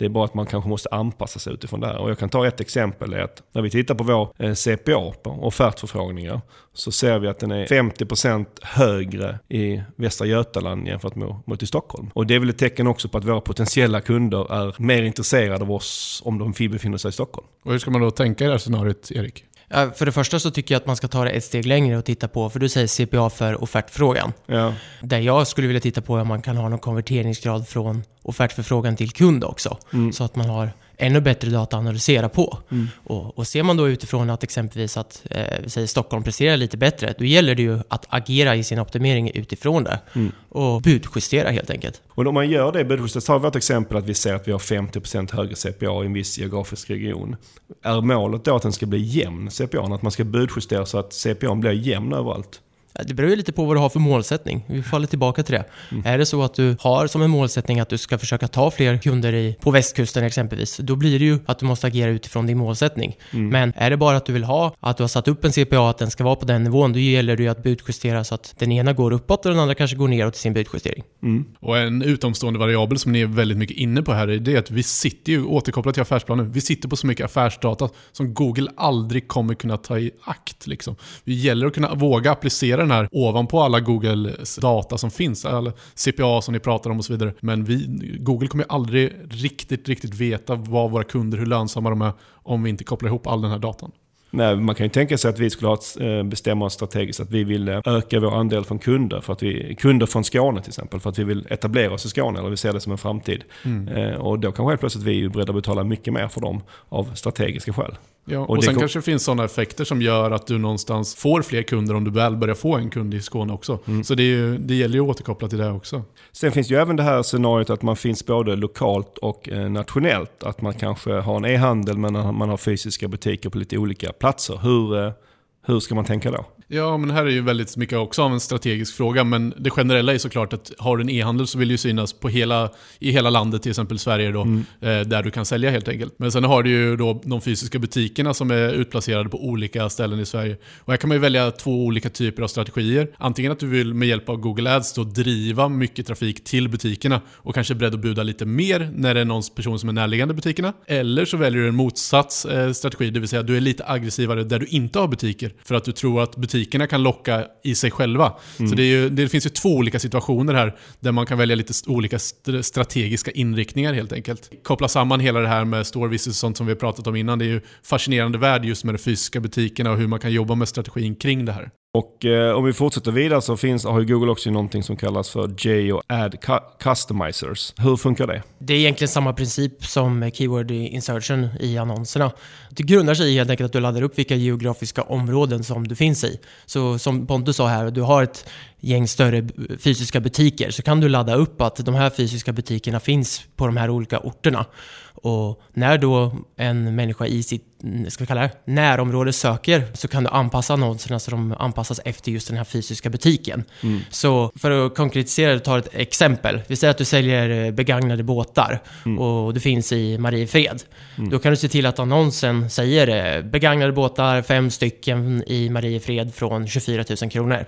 Det är bara att man kanske måste anpassa sig utifrån det här. Och jag kan ta ett exempel. Är att när vi tittar på vår eh, CPA på offertförfrågningar så ser vi att den är 50% högre i Västra Götaland jämfört med, mot i Stockholm. Och det är väl ett tecken också på att våra potentiella kunder är mer intresserade av oss om de befinner sig i Stockholm. Och hur ska man då tänka i det här scenariot, Erik? För det första så tycker jag att man ska ta det ett steg längre och titta på, för du säger CPA för offertfrågan. Ja. Där jag skulle vilja titta på om man kan ha någon konverteringsgrad från offertförfrågan till kund också. Mm. Så att man har ännu bättre data att analysera på. Mm. Och, och ser man då utifrån att exempelvis att eh, säger Stockholm presterar lite bättre, då gäller det ju att agera i sin optimering utifrån det. Mm. Och budjustera helt enkelt. Och om man gör det budgetjusterat, tar vi ett exempel att vi ser att vi har 50% högre CPA i en viss geografisk region. Är målet då att den ska bli jämn, CPA? Att man ska budjustera så att CPA blir jämn överallt? Det beror ju lite på vad du har för målsättning. Vi faller tillbaka till det. Mm. Är det så att du har som en målsättning att du ska försöka ta fler kunder i, på västkusten exempelvis, då blir det ju att du måste agera utifrån din målsättning. Mm. Men är det bara att du vill ha, att du har satt upp en CPA, att den ska vara på den nivån, då gäller det ju att budjustera så att den ena går uppåt och den andra kanske går neråt i sin budjustering. Mm. Och en utomstående variabel som ni är väldigt mycket inne på här är det att vi sitter ju, återkopplat till affärsplanen, vi sitter på så mycket affärsdata som Google aldrig kommer kunna ta i akt. Liksom. Det gäller att kunna våga applicera den här ovanpå alla Googles data som finns, alla CPA som ni pratar om och så vidare. Men vi, Google kommer ju aldrig riktigt, riktigt veta vad våra kunder, hur lönsamma de är, om vi inte kopplar ihop all den här datan. Nej, man kan ju tänka sig att vi skulle ha ett, eh, bestämma oss strategiskt att vi vill eh, öka vår andel från kunder. För att vi, kunder från Skåne till exempel. För att vi vill etablera oss i Skåne eller vi ser det som en framtid. Mm. Eh, och då kan helt plötsligt vi är beredda att betala mycket mer för dem av strategiska skäl. Ja, och, Och sen kom- kanske det finns sådana effekter som gör att du någonstans får fler kunder om du väl börjar få en kund i Skåne också. Mm. Så det, ju, det gäller ju att återkoppla till det också. Sen finns ju även det här scenariot att man finns både lokalt och eh, nationellt. Att man kanske har en e-handel men man har fysiska butiker på lite olika platser. Hur, eh, hur ska man tänka då? Ja, men här är ju väldigt mycket också av en strategisk fråga. Men det generella är såklart att har du en e-handel så vill du synas på hela, i hela landet, till exempel Sverige då, Mm. eh, där du kan sälja helt enkelt. Men sen har du ju då de fysiska butikerna som är utplacerade på olika ställen i Sverige. Och här kan man ju välja två olika typer av strategier. Antingen att du vill med hjälp av Google Ads då driva mycket trafik till butikerna och kanske är beredd att buda lite mer när det är någon person som är närliggande butikerna. Eller så väljer du en motsats eh, strategi, det vill säga du är lite aggressivare där du inte har butiker. För att du tror att butikerna kan locka i sig själva. Så det, ju, det finns ju två olika situationer här där man kan välja lite olika st- strategiska inriktningar helt enkelt. Koppla samman hela det här med store visits och sånt som vi har pratat om innan. Det är ju fascinerande värld just med de fysiska butikerna och hur man kan jobba med strategin kring det här. Och eh, om vi fortsätter vidare så finns, har ju Google också någonting som kallas för JO Ad Customizers. Hur funkar det? Det är egentligen samma princip som keyword insertion i annonserna. Det grundar sig i helt enkelt att du laddar upp vilka geografiska områden som du finns i. Så som Pontus sa här, du har ett gäng större fysiska butiker så kan du ladda upp att de här fysiska butikerna finns på de här olika orterna. Och när då en människa i sitt ska vi kalla det, närområde söker så kan du anpassa annonserna så de anpassas efter just den här fysiska butiken. Så för att konkretisera ta ett exempel. Vi säger att du säljer eh, begagnade båtar och det finns i Mariefred. Då kan du se till att annonsen säger eh, begagnade båtar, fem stycken i Mariefred från 24 000 kronor.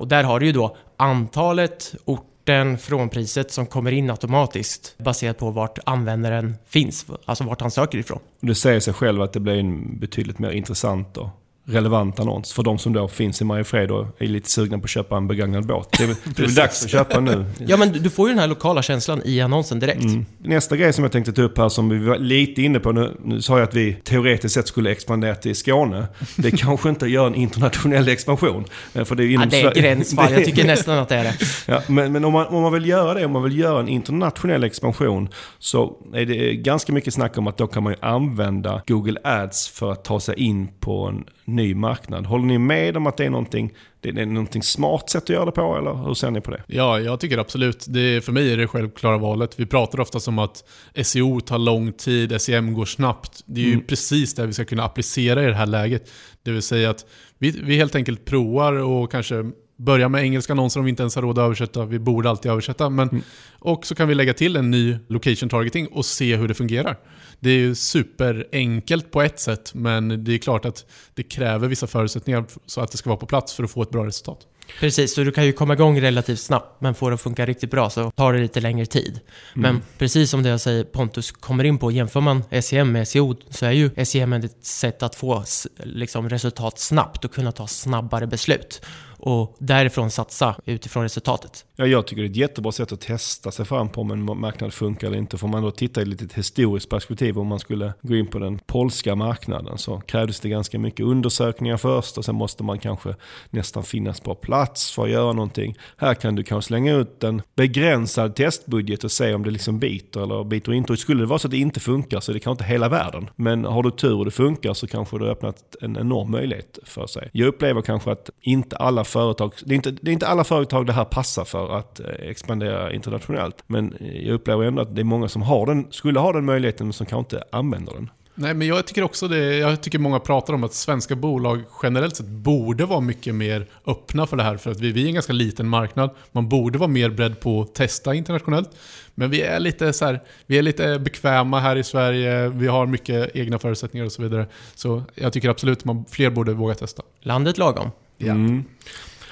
Och där har du ju då antalet orten från priset som kommer in automatiskt baserat på vart användaren finns, alltså vart han söker ifrån. Det säger sig själv att det blir en betydligt mer intressant och relevant annons för de som då finns i Mariefred och är lite sugna på att köpa en begagnad båt. Det är, väl- det är dags att köpa nu. Ja, men du- får ju den här lokala känslan i annonsen direkt. Mm. Nästa grej som jag tänkte ta upp här som vi var lite inne på nu. Nu sa jag att vi teoretiskt sett skulle expandera till Skåne. Det kanske inte gör en internationell expansion. eh, För det är, ju Ja, inom det är gränsfall. Jag tycker nästan att det är det. Ja, men men om, man, om man vill göra det, om man vill göra en internationell expansion så är det ganska mycket snack om att då kan man ju använda Google Ads för att ta sig in på en ny marknad. Håller ni med om att det är någonting, det är någonting smart sätt att göra det på eller hur ser ni på det? Ja, jag tycker absolut. Det, för mig är det självklara valet. Vi pratar ofta om att SEO tar lång tid, SEM går snabbt. Det är ju Mm. precis det vi ska kunna applicera i det här läget. Det vill säga att vi, vi helt enkelt provar och kanske börja med engelska annonser om vi inte ens har råd att översätta. Vi borde alltid översätta. Men, Mm. Och så kan vi lägga till en ny location targeting och se hur det fungerar. Det är ju superenkelt på ett sätt, men det är klart att det kräver vissa förutsättningar så att det ska vara på plats för att få ett bra resultat. Precis, så du kan ju komma igång relativt snabbt, men får det att funka riktigt bra så tar det lite längre tid. Men precis som det jag säger Pontus kommer in på, jämför man SEM med SEO så är ju SEM ett sätt att få liksom, resultat snabbt och kunna ta snabbare beslut. Och därifrån satsa utifrån resultatet. Ja, jag tycker det är ett jättebra sätt att testa sig fram på om en marknad funkar eller inte. Får man då titta i ett litet historiskt perspektiv om man skulle gå in på den polska marknaden så krävdes det ganska mycket undersökningar först och sen måste man kanske nästan finnas på plats för att göra någonting. Här kan du kanske slänga ut en begränsad testbudget och se om det liksom biter eller biter inte. Och skulle det vara så att det inte funkar så är det kanske inte hela världen. Men har du tur och det funkar så kanske du har öppnat en enorm möjlighet för sig. Jag upplever kanske att inte alla företag, det är inte, det är inte alla företag det här passar för att eh, expandera internationellt. Men eh, jag upplever ändå att det är många som har den, skulle ha den möjligheten men som kanske inte använder den. Nej, men jag tycker också det. Jag tycker många pratar om att svenska bolag generellt sett borde vara mycket mer öppna för det här. För att vi, vi är en ganska liten marknad. Man borde vara mer beredd på att testa internationellt. Men vi är lite så här, vi är lite bekväma här i Sverige. Vi har mycket egna förutsättningar och så vidare. Så jag tycker absolut att man, fler borde våga testa. Landet lagom. Ja. Mm.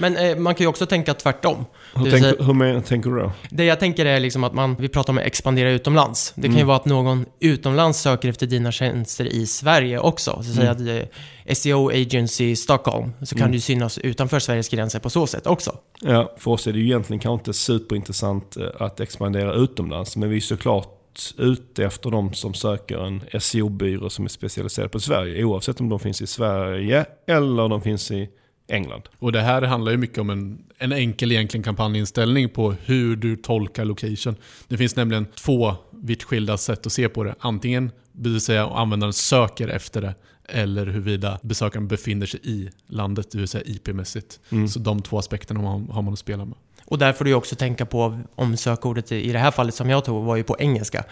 Men eh, man kan ju också tänka tvärtom. Hur, tänk, säga- hur men, tänker du då? Det jag tänker är liksom att man, vi pratar om att expandera utomlands. Det kan ju vara att någon utomlands söker efter dina tjänster i Sverige också. Så säga att eh, SEO Agency Stockholm, så kan du ju synas utanför Sveriges gränser på så sätt också. Ja, för oss är det ju egentligen kanske inte superintressant eh, att expandera utomlands. Men vi är såklart ute efter de som söker en SEO-byrå som är specialiserad på Sverige. Oavsett om de finns i Sverige eller de finns i England. Och det här handlar ju mycket om en, en enkel egentligen kampanjinställning på hur du tolkar location. Det finns nämligen två vitt skilda sätt att se på det. Antingen det vill säga användaren söker efter det eller huruvida besökaren befinner sig i landet, det vill säga IP-mässigt. Så de två aspekterna har, har man att spela med. Och där får du också tänka på om sökordet i det här fallet som jag tog var ju på engelska.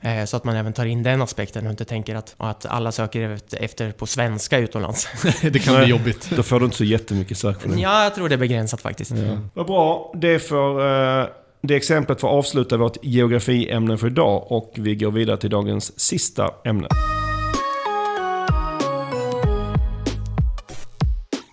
Eh, så att man även tar in den aspekten och inte tänker att, att alla söker efter, på svenska utomlands. det kan bli jobbigt. Då får du inte så jättemycket sök för det. ja, jag tror det är begränsat faktiskt. Vad bra. Det, får, eh, det exemplet får avsluta vårt geografiämne för idag och vi går vidare till dagens sista ämne.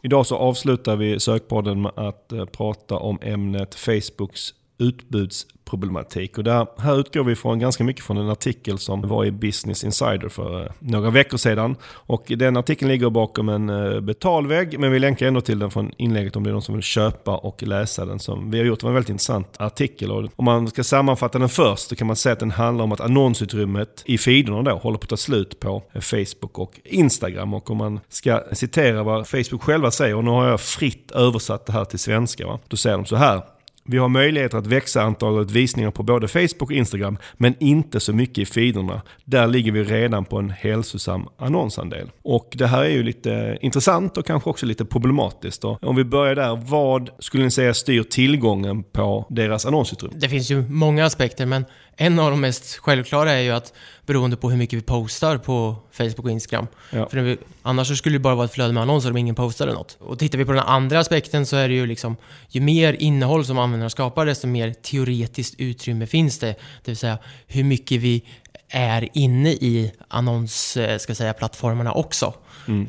Idag så avslutar vi sökpodden med att eh, prata om ämnet Facebooks utbudsproblematik. Och där, här utgår vi från ganska mycket från en artikel som var i Business Insider för eh, några veckor sedan. Och den artikeln ligger bakom en eh, betalvägg, men vi länkar ändå till den från inlägget om det är någon som vill köpa och läsa den som vi har gjort. Det var en väldigt intressant artikel. Och om man ska sammanfatta den först så kan man säga att den handlar om att annonsutrymmet i feederna då håller på att ta slut på eh, Facebook och Instagram. Och om man ska citera vad Facebook själva säger, och nu har jag fritt översatt det här till svenska, va? då säger de så här. Vi har möjligheter att växa antalet visningar på både Facebook och Instagram, men inte så mycket i feederna. Där ligger vi redan på en hälsosam annonsandel. Och det här är ju lite intressant och kanske också lite problematiskt. Då. Om vi börjar där, vad skulle ni säga styr tillgången på deras annonsutrymme? Det finns ju många aspekter, men en av de mest självklara är ju att beroende på hur mycket vi postar på Facebook och Instagram. Ja. För det, annars skulle det bara vara ett flöde med annonser om ingen postade något. Och tittar vi på den andra aspekten så är det ju liksom, ju mer innehåll som användarna skapar, desto mer teoretiskt utrymme finns det. Det vill säga hur mycket vi är inne i annons, eh, ska säga, plattformarna också.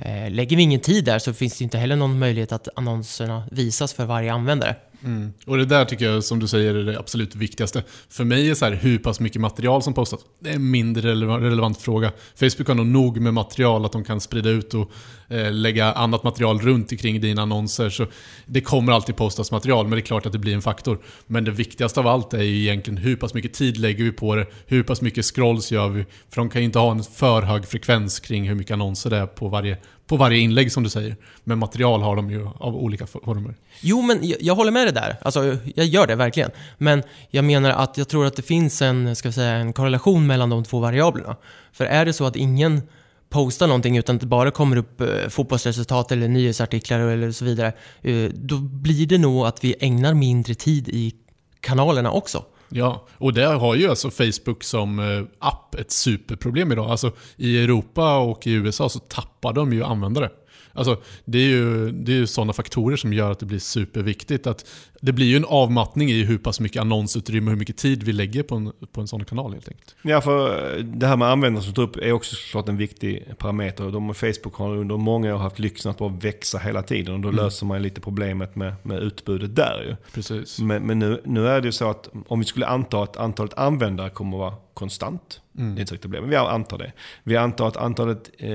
Eh, Lägger vi ingen tid där så finns det inte heller någon möjlighet att annonserna visas för varje användare. Mm. Och det där tycker jag, som du säger, är det absolut viktigaste. För mig är så här, hur pass mycket material som postas, det är en mindre relevant, relevant fråga. Facebook har nog nog med material att de kan sprida ut och eh, lägga annat material runt omkring dina annonser. Så det kommer alltid postas material, men det är klart att det blir en faktor. Men det viktigaste av allt är ju egentligen hur pass mycket tid lägger vi på det? Hur pass mycket scrolls gör vi? För de kan ju inte ha en för hög frekvens kring hur mycket annonser det är på varje, på varje inlägg som du säger. Men material har de ju av olika former. Jo, men jag, jag håller med dig där. Alltså, jag gör det verkligen. Men jag menar att jag tror att det finns en, ska vi säga, en korrelation mellan de två variablerna. För är det så att ingen postar någonting utan att det bara kommer upp eh, fotbollsresultat eller nyhetsartiklar eller så vidare, eh, då blir det nog att vi ägnar mindre tid i kanalerna också. Ja, och där har ju alltså Facebook som eh, app ett superproblem idag. Alltså i Europa och i USA så tappar de ju användare. Alltså, det är ju, det är ju sådana faktorer som gör att det blir superviktigt. Att det blir ju en avmattning i hur pass mycket annonsutrymme och hur mycket tid vi lägger på en, på en sån kanal helt enkelt. Ja, för det här med användare som tar upp är också såklart en viktig parameter. De, Facebook har under många år haft lyxen att bara växa hela tiden och då Mm. löser man lite problemet med, med utbudet där ju. Precis. Men, men nu, nu är det ju så att om vi skulle anta att antalet användare kommer att vara konstant. Mm. Det är inte riktigt problem, men vi antar det. Vi antar att antalet eh,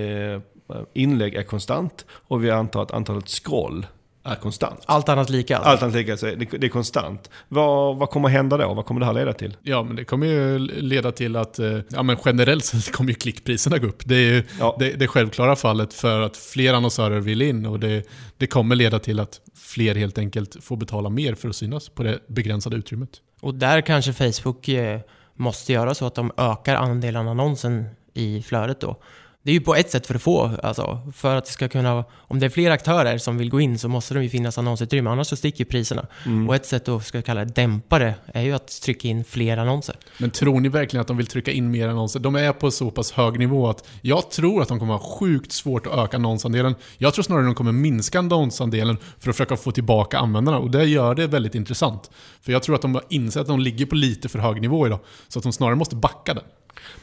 inlägg är konstant och vi antar att antalet scroll är konstant. Allt annat lika. Allt annat lika, så det, det är konstant. Vad, vad kommer hända då? Vad kommer det här leda till? Ja, men det kommer ju leda till att eh, ja, men generellt sett kommer ju klickpriserna gå upp. Det är ju Ja. det, det självklara fallet för att fler annonsörer vill in och det, det kommer leda till att fler helt enkelt får betala mer för att synas på det begränsade utrymmet. Och där kanske Facebook eh, måste göra så att de ökar andelen annonsen i flödet då. Det är ju på ett sätt för att få, alltså, för att det ska kunna, om det är fler aktörer som vill gå in så måste det ju finnas annonsutrymme, annars så sticker ju priserna. Och ett sätt att, ska kalla det, dämpa det, är ju att trycka in fler annonser. Men tror ni verkligen att de vill trycka in mer annonser? De är på så pass hög nivå att jag tror att de kommer ha sjukt svårt att öka annonsandelen. Jag tror snarare att de kommer minska annonsandelen för att försöka få tillbaka användarna och det gör det väldigt intressant. För jag tror att de har insett att de ligger på lite för hög nivå idag, så att de snarare måste backa den.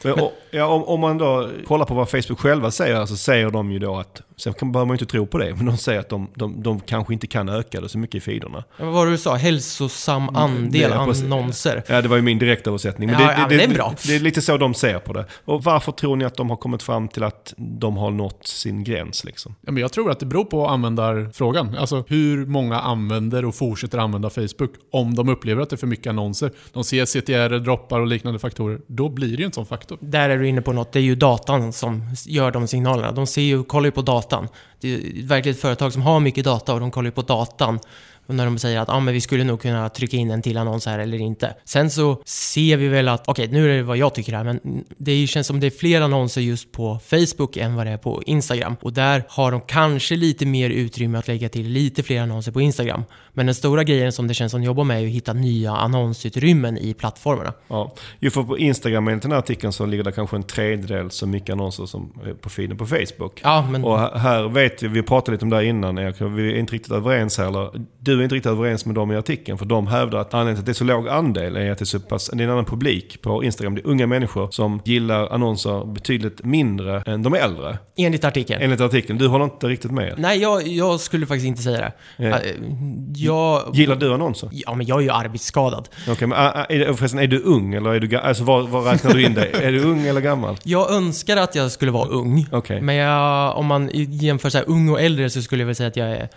Men, och, ja, om, om man då kollar på vad Facebook själva säger så säger de ju då att, sen kan, behöver man ju inte tro på det, men de säger att de, de, de kanske inte kan öka det så mycket i feederna. Vad var det du sa? Hälsosam andel det är precis. annonser. Ja, det var ju min direktöversättning. Men Ja, det, ja, men det är bra. Det är lite så de ser på det. Och varför tror ni att de har kommit fram till att de har nått sin gräns liksom? Ja, men jag tror att det beror på användarfrågan. Alltså hur många använder och fortsätter använda Facebook om de upplever att det är för mycket annonser. De ser CTR, droppar och liknande faktorer. Då blir det ju en sån faktor. Där är du inne på något, det är ju datan som gör de signalerna. De ser ju, kollar ju på datan. Det är ju verkligen ett företag som har mycket data och de kollar ju på datan. Och när de säger att ah, men vi skulle nog kunna trycka in en till annons här eller inte. Sen så ser vi väl att, okej nu är det vad jag tycker här, men det känns som det är fler annonser just på Facebook än vad det är på Instagram. Och där har de kanske lite mer utrymme att lägga till lite fler annonser på Instagram. Men den stora grejen som det känns som de jobbar med är ju att hitta nya annonsutrymmen i plattformarna. Ja. Jo, för på Instagram enligt den här artikeln så ligger det kanske en tredjedel så mycket annonser som på feeden på Facebook. Ja, men... Och här vet vi, vi pratade lite om det här innan Erik, vi är inte riktigt överens här. Eller, du är inte riktigt överens med dem i artikeln. För de hävdar att anledningen till att det är så låg andel är att det är så pass, det är en annan publik på Instagram. Det är unga människor som gillar annonser betydligt mindre än de äldre. Enligt artikeln. Enligt artikeln. Du håller inte riktigt med? Nej, jag, jag skulle faktiskt inte säga det. Eh. Jag... Gillar du annonser? Ja, men jag är ju arbetsskadad. Okej, men ah, ah, är det, förresten, är du ung eller är du Alltså var, var räknar du in dig? är du ung eller gammal? Jag önskar att jag skulle vara ung. Okej. Men jag, om man jämför så ung och äldre så skulle jag väl säga att jag är...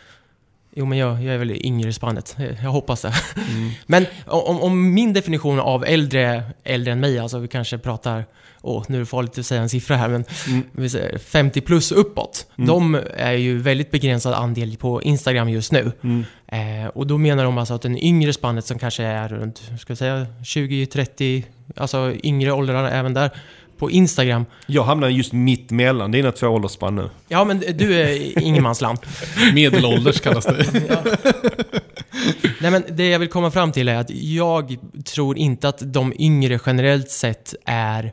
Jo, men jag, jag är väl yngre i spannet. Jag, hoppas det. Men om, om min definition av äldre, äldre än mig, alltså vi kanske pratar... Åh, nu är det farligt att säga en siffra här, men säger 50 plus uppåt. De är ju väldigt begränsad andel på Instagram just nu. Eh, och då menar de alltså att den yngre spannet som kanske är runt, ska jag säga 20-30, alltså yngre åldrar även där, på Instagram. Jag hamnar just mitt mellan dina två åldersspann nu. Ja, men du är ingenmansland. Medelålders kallas det. Nej, men det jag vill komma fram till är att jag tror inte att de yngre generellt sett är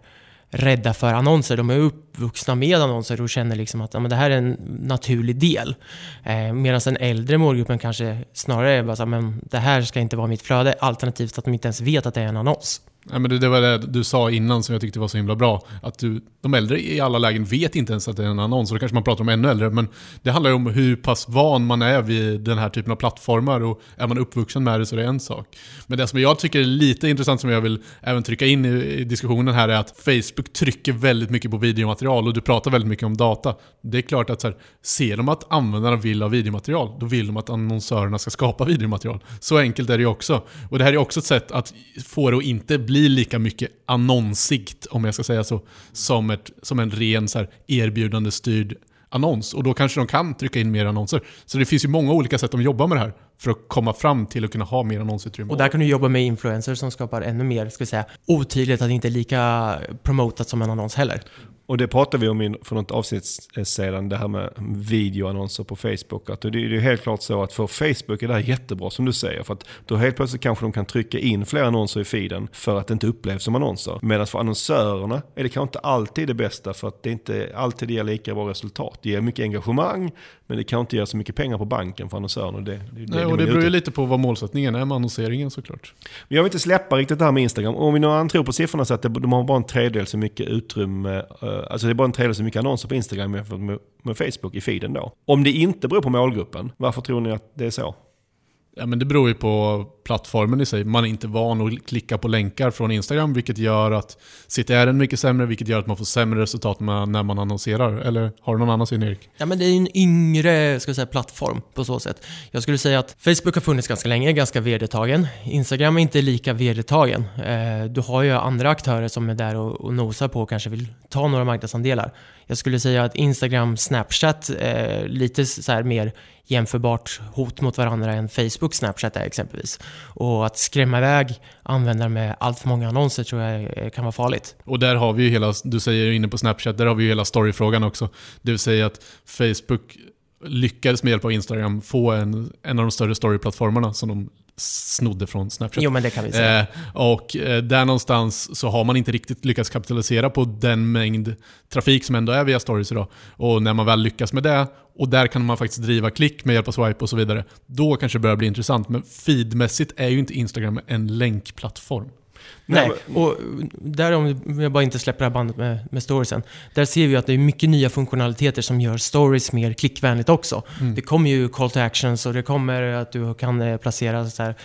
rädda för annonser. De är uppvuxna med annonser och känner liksom att ja, men det här är en naturlig del. Eh, Medan den äldre målgruppen kanske snarare är bara så men det här ska inte vara mitt flöde, alternativt att de inte ens vet att det är en annons. Nej, men det, det var det du sa innan som jag tyckte var så himla bra. Att du, de äldre i alla lägen vet inte ens att det är en annons. Och då kanske man pratar om ännu äldre. Men det handlar ju om hur pass van man är vid den här typen av plattformar. Och är man uppvuxen med det så är det en sak. Men det som jag tycker är lite intressant som jag vill även trycka in i, i diskussionen här är att Facebook trycker väldigt mycket på videomaterial. Och du pratar väldigt mycket om data. Det är klart att så här, ser de att användarna vill ha videomaterial, då vill de att annonsörerna ska skapa videomaterial. Så enkelt är det ju också. Och det här är också ett sätt att få det att inte bli blir lika mycket annonsigt, om jag ska säga så, som, ett, som en ren så här, erbjudande styrd annons. Och då kanske de kan trycka in mer annonser. Så det finns ju många olika sätt de jobbar med det här för att komma fram till att kunna ha mer annonsutrymme. Och där kan du jobba med influencers som skapar ännu mer, ska vi säga, otydligt att det inte är lika promotat som en annons heller. Och det pratade vi om för något avsnitt sedan, det här med videoannonser på Facebook. Att det det är helt klart så att för Facebook är det här jättebra som du säger. För att då helt plötsligt kanske de kan trycka in fler annonser i feeden för att det inte upplevs som annonser. Medan för annonsörerna är det kanske inte alltid det bästa för att det inte alltid ger lika bra resultat. Det ger mycket engagemang men det kan inte ge så mycket pengar på banken för annonsörerna. Det, det, Nej, det, och det beror ju lite på vad målsättningen är med annonseringen såklart. men jag vill inte släppa riktigt det här med Instagram. Om vi nu an tror på siffrorna så att de har bara en tredjedel så mycket utrymme, eh, alltså det är bara en tredjedel så mycket annonser på Instagram jämfört med, med Facebook i feeden då. Om det inte beror på målgruppen, varför tror ni att det är så? Ja, men det beror ju på plattformen i sig. Man är inte van att klicka på länkar från Instagram, vilket gör att CTR är mycket sämre, vilket gör att man får sämre resultat med, när man annonserar. Eller har du någon annan syn Erik? Ja, men det är en yngre ska jag säga, plattform på så sätt. Jag skulle säga att Facebook har funnits ganska länge, ganska vedertagen. Instagram är inte lika vedertagen. Eh, du har ju andra aktörer som är där och, nosar på och kanske vill ta några marknadsandelar. Jag skulle säga att Instagram, Snapchat är lite så här mer jämförbart hot mot varandra än Facebook, Snapchat är exempelvis. Och att skrämma iväg användare med allt för många annonser tror jag kan vara farligt. Och där har vi ju hela, du säger inne på Snapchat, där har vi ju hela storyfrågan också. Det vill säga att Facebook lyckades med hjälp av Instagram få en, en av de större storyplattformarna som de snodde från Snapchat. Jo, men det kan vi säga. Eh, och eh, där någonstans så har man inte riktigt lyckats kapitalisera på den mängd trafik som ändå är via stories idag. Och när man väl lyckas med det, och där kan man faktiskt driva klick med hjälp av swipe och så vidare, då kanske det börjar bli intressant. Men feedmässigt är ju inte Instagram en länkplattform. Nej, och där om jag bara inte släpper det här bandet med, med storiesen. Där ser vi att det är mycket nya funktionaliteter som gör stories mer klickvänligt också. Det kommer ju call to actions och det kommer att du kan eh, placera så här,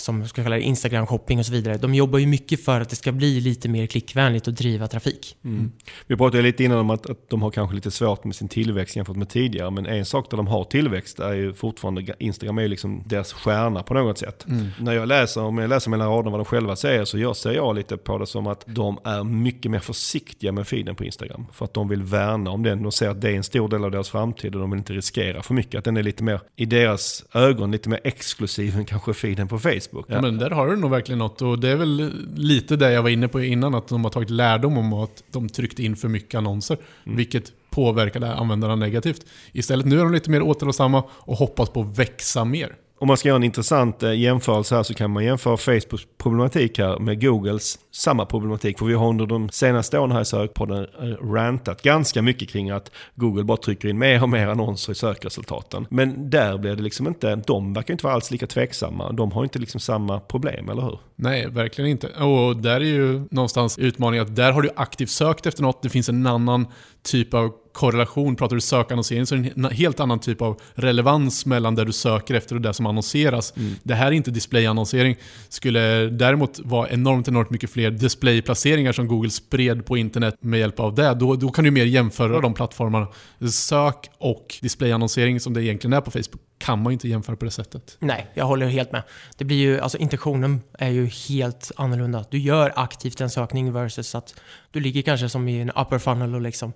som ska kalla det Instagram shopping och så vidare. De jobbar ju mycket för att det ska bli lite mer klickvänligt och driva trafik. Mm. Vi pratade lite innan om att, att de har kanske lite svårt med sin tillväxt jämfört med tidigare. Men en sak där de har tillväxt är ju fortfarande, Instagram är ju liksom deras stjärna på något sätt. När jag läser, om jag läser mellan raderna vad de själva säger så jag ser jag lite på det som att de är mycket mer försiktiga med feeden på Instagram. För att de vill värna om den och ser att det är en stor del av deras framtid och de vill inte riskera för mycket. Att den är lite mer, i deras ögon, lite mer exklusiv än kanske feeden på Facebook. Ja. Men där har du nog verkligen något och det är väl lite det jag var inne på innan, att de har tagit lärdom om att de tryckte in för mycket annonser, vilket påverkade användarna negativt. Istället nu är de lite mer återhållsamma och hoppas på att växa mer. Om man ska göra en intressant eh, jämförelse här så kan man jämföra Facebooks problematik här med Googles samma problematik. För vi har under de senaste åren här i sökpodden eh, rantat ganska mycket kring att Google bara trycker in mer och mer annonser i sökresultaten. Men där blir det liksom inte, de verkar inte vara alls lika tveksamma. De har inte liksom samma problem, eller hur? Nej, verkligen inte. Och där är ju någonstans utmaningen att där har du aktivt sökt efter något, det finns en annan typ av korrelation. Pratar du sökannonsering så är det en helt annan typ av relevans mellan det du söker efter och det som annonseras. Det här är inte displayannonsering. Skulle däremot vara enormt, enormt mycket fler displayplaceringar som Google spred på internet med hjälp av det, då, då kan du mer jämföra de plattformarna. Sök och displayannonsering som det egentligen är på Facebook kan man ju inte jämföra på det sättet. Nej, jag håller helt med. Det blir ju, alltså intentionen är ju helt annorlunda. Du gör aktivt en sökning versus att du ligger kanske som i en upper funnel och liksom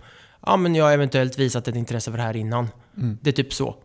Ja, men jag har eventuellt visat ett intresse för det här innan. Det är typ så.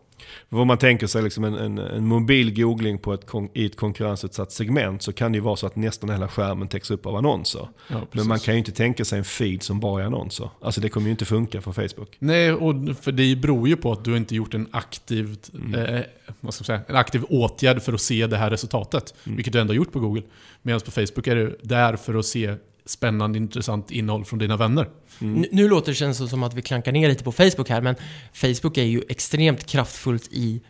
Vad man tänker sig liksom en, en, en mobil googling på ett, i ett konkurrensutsatt segment så kan det ju vara så att nästan hela skärmen täcks upp av annonser. Ja, Men man kan ju inte tänka sig en feed som bara är annonser. Alltså det kommer ju inte funka för Facebook. Nej, och för det beror ju på att du inte gjort en aktiv, eh, vad ska man säga, en aktiv åtgärd för att se det här resultatet. Vilket du ändå har gjort på Google. Medan på Facebook är du där för att se spännande, intressant innehåll från dina vänner. Nu, nu låter det känns som att vi klankar ner lite på Facebook här, men Facebook är ju extremt kraftfullt i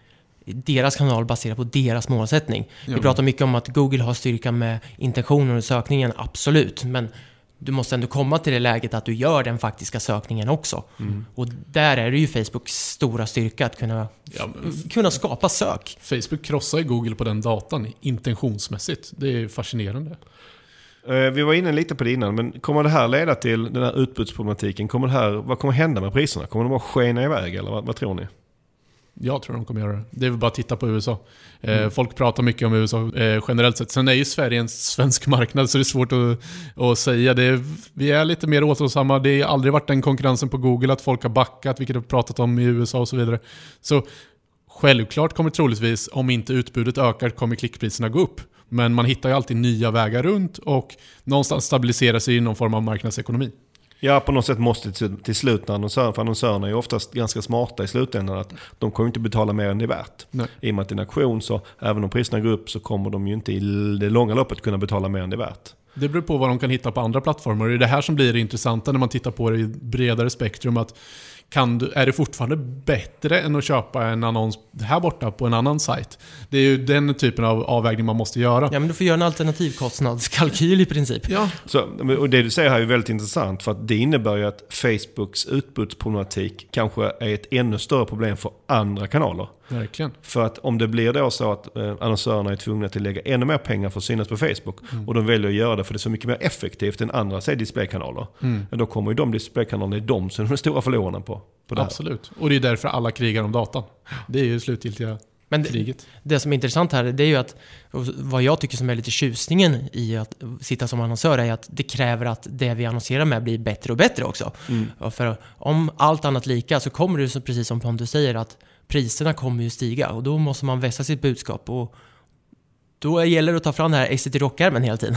deras kanal baserat på deras målsättning. Vi Ja. pratar mycket om att Google har styrka med intentionen och sökningen, absolut. Men du måste ändå komma till det läget att du gör den faktiska sökningen också. Och där är det ju Facebooks stora styrka att kunna, Ja, kunna skapa sök. Facebook krossar ju Google på den datan intentionsmässigt. Det är fascinerande. Eh, vi var inne lite på det innan, men kommer det här leda till den här utbudsproblematiken? Kommer det här, vad kommer hända med priserna? Kommer de bara skena iväg eller vad, vad tror ni? Jag tror de kommer göra det. Det är väl bara att titta på USA. Mm. Eh, folk pratar mycket om USA eh, generellt sett. Sen är ju Sverige en svensk marknad så det är svårt att, att säga. Det är, vi är lite mer återhållsamma. Det har aldrig varit den konkurrensen på Google att folk har backat, vilket vi har pratat om i USA och så vidare. Så självklart kommer troligtvis, om inte utbudet ökar, kommer klickpriserna gå upp. Men man hittar ju alltid nya vägar runt och någonstans stabilisera sig i någon form av marknadsekonomi. Ja, på något sätt måste till, till slut annonsören, för annonsörerna är ju oftast ganska smarta i slutändan, att de kommer inte betala mer än det är värt. Nej. I och med att det är en auktion så, även om priserna går upp så kommer de ju inte i det långa loppet kunna betala mer än det är värt. Det beror på vad de kan hitta på andra plattformar. Och det är det här som blir det intressanta när man tittar på det i bredare spektrum. Att kan du, är det fortfarande bättre än att köpa en annons här borta på en annan sajt? Det är ju den typen av avvägning man måste göra. Ja, men du får göra en alternativkostnadskalkyl i princip. Ja, Så, och det du säger här är väldigt intressant för att det innebär ju att Facebooks utbudsproblematik kanske är ett ännu större problem för andra kanaler. Verkligen. För att om det blir då så att eh, annonsörerna är tvungna att lägga ännu mer pengar för att synas på Facebook och de väljer att göra det för det är så mycket mer effektivt än andra säg displaykanaler. Ja, då kommer ju de displaykanalerna, det är de som är de stora förlorarna på, på det. Absolut. Och det är därför alla krigar om datan. Det är ju slutgiltiga Men det, kriget. det som är intressant här, det är ju att vad jag tycker som är lite tjusningen i att sitta som annonsör är att det kräver att det vi annonserar med blir bättre och bättre också. Och För om allt annat lika så kommer det precis som Pontus säger att priserna kommer ju stiga och då måste man vässa sitt budskap. Och då gäller det att ta fram den här exit i rockärmen hela tiden.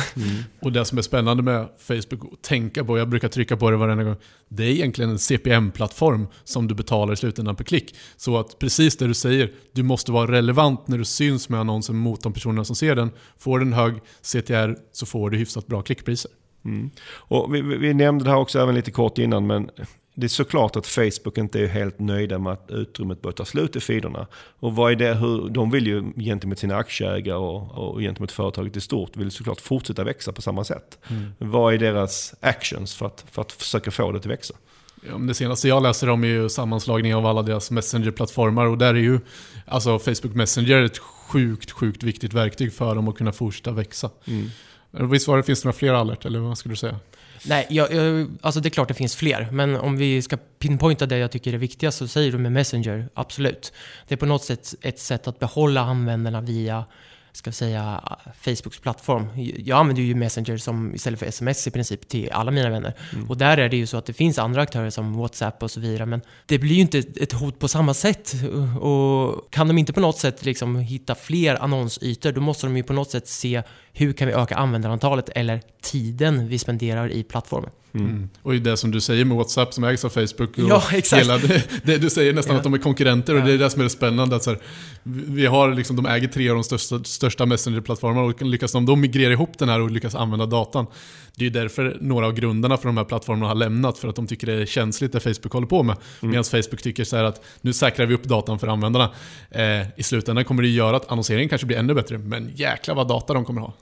Och det som är spännande med Facebook att tänka på, jag brukar trycka på det varenda gång, det är egentligen en CPM-plattform som du betalar i slutändan per klick. Så att precis det du säger, du måste vara relevant när du syns med annonsen mot de personerna som ser den. Får du en hög CTR så får du hyfsat bra klickpriser. Mm. Och vi, vi vi nämnde det här också även lite kort innan, men det är såklart att Facebook inte är helt nöjda med att utrymmet börjar ta slut i feederna. Och vad är det, hur, de vill ju gentemot sina aktieägare och, och gentemot företaget i stort, vill såklart fortsätta växa på samma sätt. Vad är deras actions för att, för att försöka få det att växa? Ja, det senaste jag läser om är ju sammanslagning av alla deras Messenger-plattformar och där är ju alltså Facebook Messenger ett sjukt, sjukt viktigt verktyg för dem att kunna fortsätta växa. Visst var det, finns det några fler alert, eller vad skulle du säga? Nej, jag, jag, alltså det är klart det finns fler, men om vi ska pinpointa det jag tycker är viktigast så säger du med Messenger, absolut. Det är på något sätt ett sätt att behålla användarna via ska säga, Facebooks plattform. Jag använder ju Messenger som, istället för sms i princip till alla mina vänner. Och där är det ju så att det finns andra aktörer som WhatsApp och så vidare, men det blir ju inte ett hot på samma sätt. Och kan de inte på något sätt liksom hitta fler annonsytor, då måste de ju på något sätt se hur kan vi öka användarantalet eller tiden vi spenderar i plattformen. Mm. Och det som du säger med WhatsApp som ägs av Facebook. Och Ja, exakt. Hela det, det, du säger nästan Ja. att de är konkurrenter och Ja. det är det som är det spännande. Att så här, vi har liksom, de äger tre av de största, största Messenger-plattformarna och lyckas de då migrera ihop den här och lyckas använda datan. Det är därför några av grundarna för de här plattformarna har lämnat, för att de tycker det är känsligt det Facebook håller på med. Medan Facebook tycker så här att nu säkrar vi upp datan för användarna. Eh, I slutändan kommer det göra att annonseringen kanske blir ännu bättre, men jäklar vad data de kommer ha.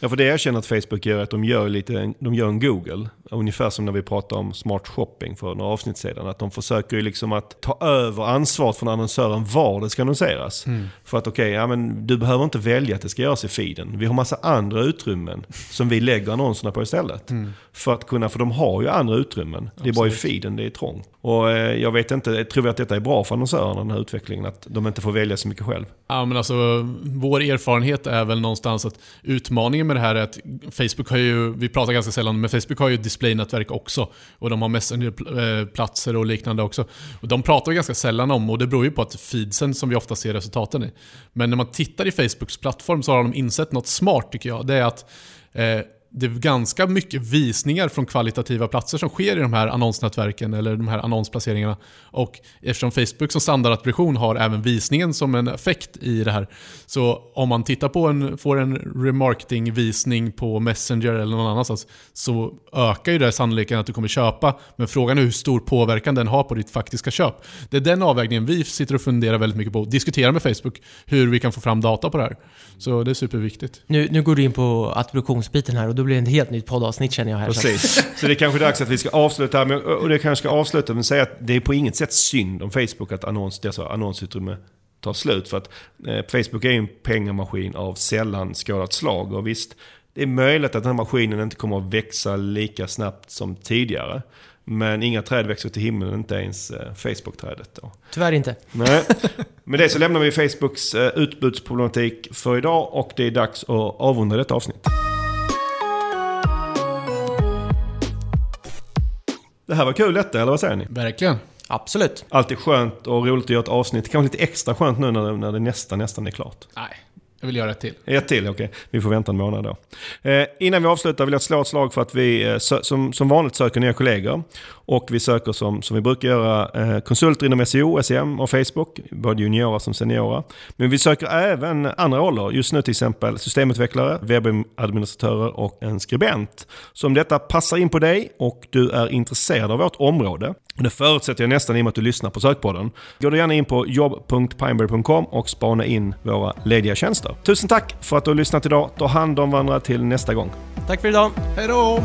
Ja, för det jag känner att Facebook gör är att de gör, lite, de gör en Google. Ungefär som när vi pratade om smart shopping för några avsnitt sedan. Att de försöker liksom att ta över ansvaret från annonsören var det ska annonseras. För att okej, ja, men du behöver inte välja att det ska göras i feeden. Vi har massa andra utrymmen som vi lägger annonserna på istället. För att kunna, för de har ju andra utrymmen. Det är bara i Absolut. feeden det är trångt. Och eh, jag vet inte, tror vi att detta är bra för annonsörerna den här utvecklingen? Att de inte får välja så mycket själv? Ja, men alltså, vår erfarenhet är väl någonstans att utmaningen med det här är att Facebook har ju, vi pratar ganska sällan, men Facebook har ju displaynätverk också. Och de har Messenger-platser och liknande också. Och de pratar vi ganska sällan om och det beror ju på att feedsen som vi ofta ser resultaten i. Men när man tittar i Facebooks plattform så har de insett något smart tycker jag. Det är att eh, det är ganska mycket visningar från kvalitativa platser som sker i de här annonsnätverken eller de här annonsplaceringarna. Och eftersom Facebook som standardattribution har även visningen som en effekt i det här. Så om man tittar på en, får en remarketing-visning på Messenger eller någon annanstans så ökar ju det sannolikheten att du kommer köpa. Men frågan är hur stor påverkan den har på ditt faktiska köp. Det är den avvägningen vi sitter och funderar väldigt mycket på. Diskuterar med Facebook hur vi kan få fram data på det här. Så det är superviktigt. Nu, nu går du in på attributionsbiten här och då blir ett helt nytt poddavsnitt känner jag här. Precis. Så det är kanske dags att vi ska avsluta här. Och det kanske ska avsluta med att säga att det är på inget sätt synd om Facebook att annons, dessa annonsutrymme tar slut. För att eh, Facebook är ju en pengamaskin av sällan skådat slag. Och visst, det är möjligt att den här maskinen inte kommer att växa lika snabbt som tidigare. Men inga träd växer till himlen, inte ens eh, Facebook-trädet. Då. Tyvärr inte. Nej. Med det så lämnar vi Facebooks eh, utbudsproblematik för idag och det är dags att avrunda detta avsnitt. Det här var kul detta, eller vad säger ni? Verkligen. Absolut. Alltid skönt och roligt att göra ett avsnitt. Kanske lite extra skönt nu när det, när det nästan, nästan är klart. Nej, jag vill göra ett till. Ett till, okej. Vi får vänta en månad då. Eh, innan vi avslutar vill jag slå ett slag för att vi eh, sö- som, som vanligt söker nya kollegor. Och vi söker som, som vi brukar göra eh, konsulter inom SEO, SEM och Facebook. Både juniora som seniora. Men vi söker även andra roller. Just nu till exempel systemutvecklare, webbadministratörer och en skribent. Så om detta passar in på dig och du är intresserad av vårt område. Det förutsätter jag nästan i och med att du lyssnar på sökpodden. Gå då gärna in på jobb.pineberry.com och spana in våra lediga tjänster. Tusen tack för att du har lyssnat idag. Ta hand om varandra till nästa gång. Tack för idag! Hej då!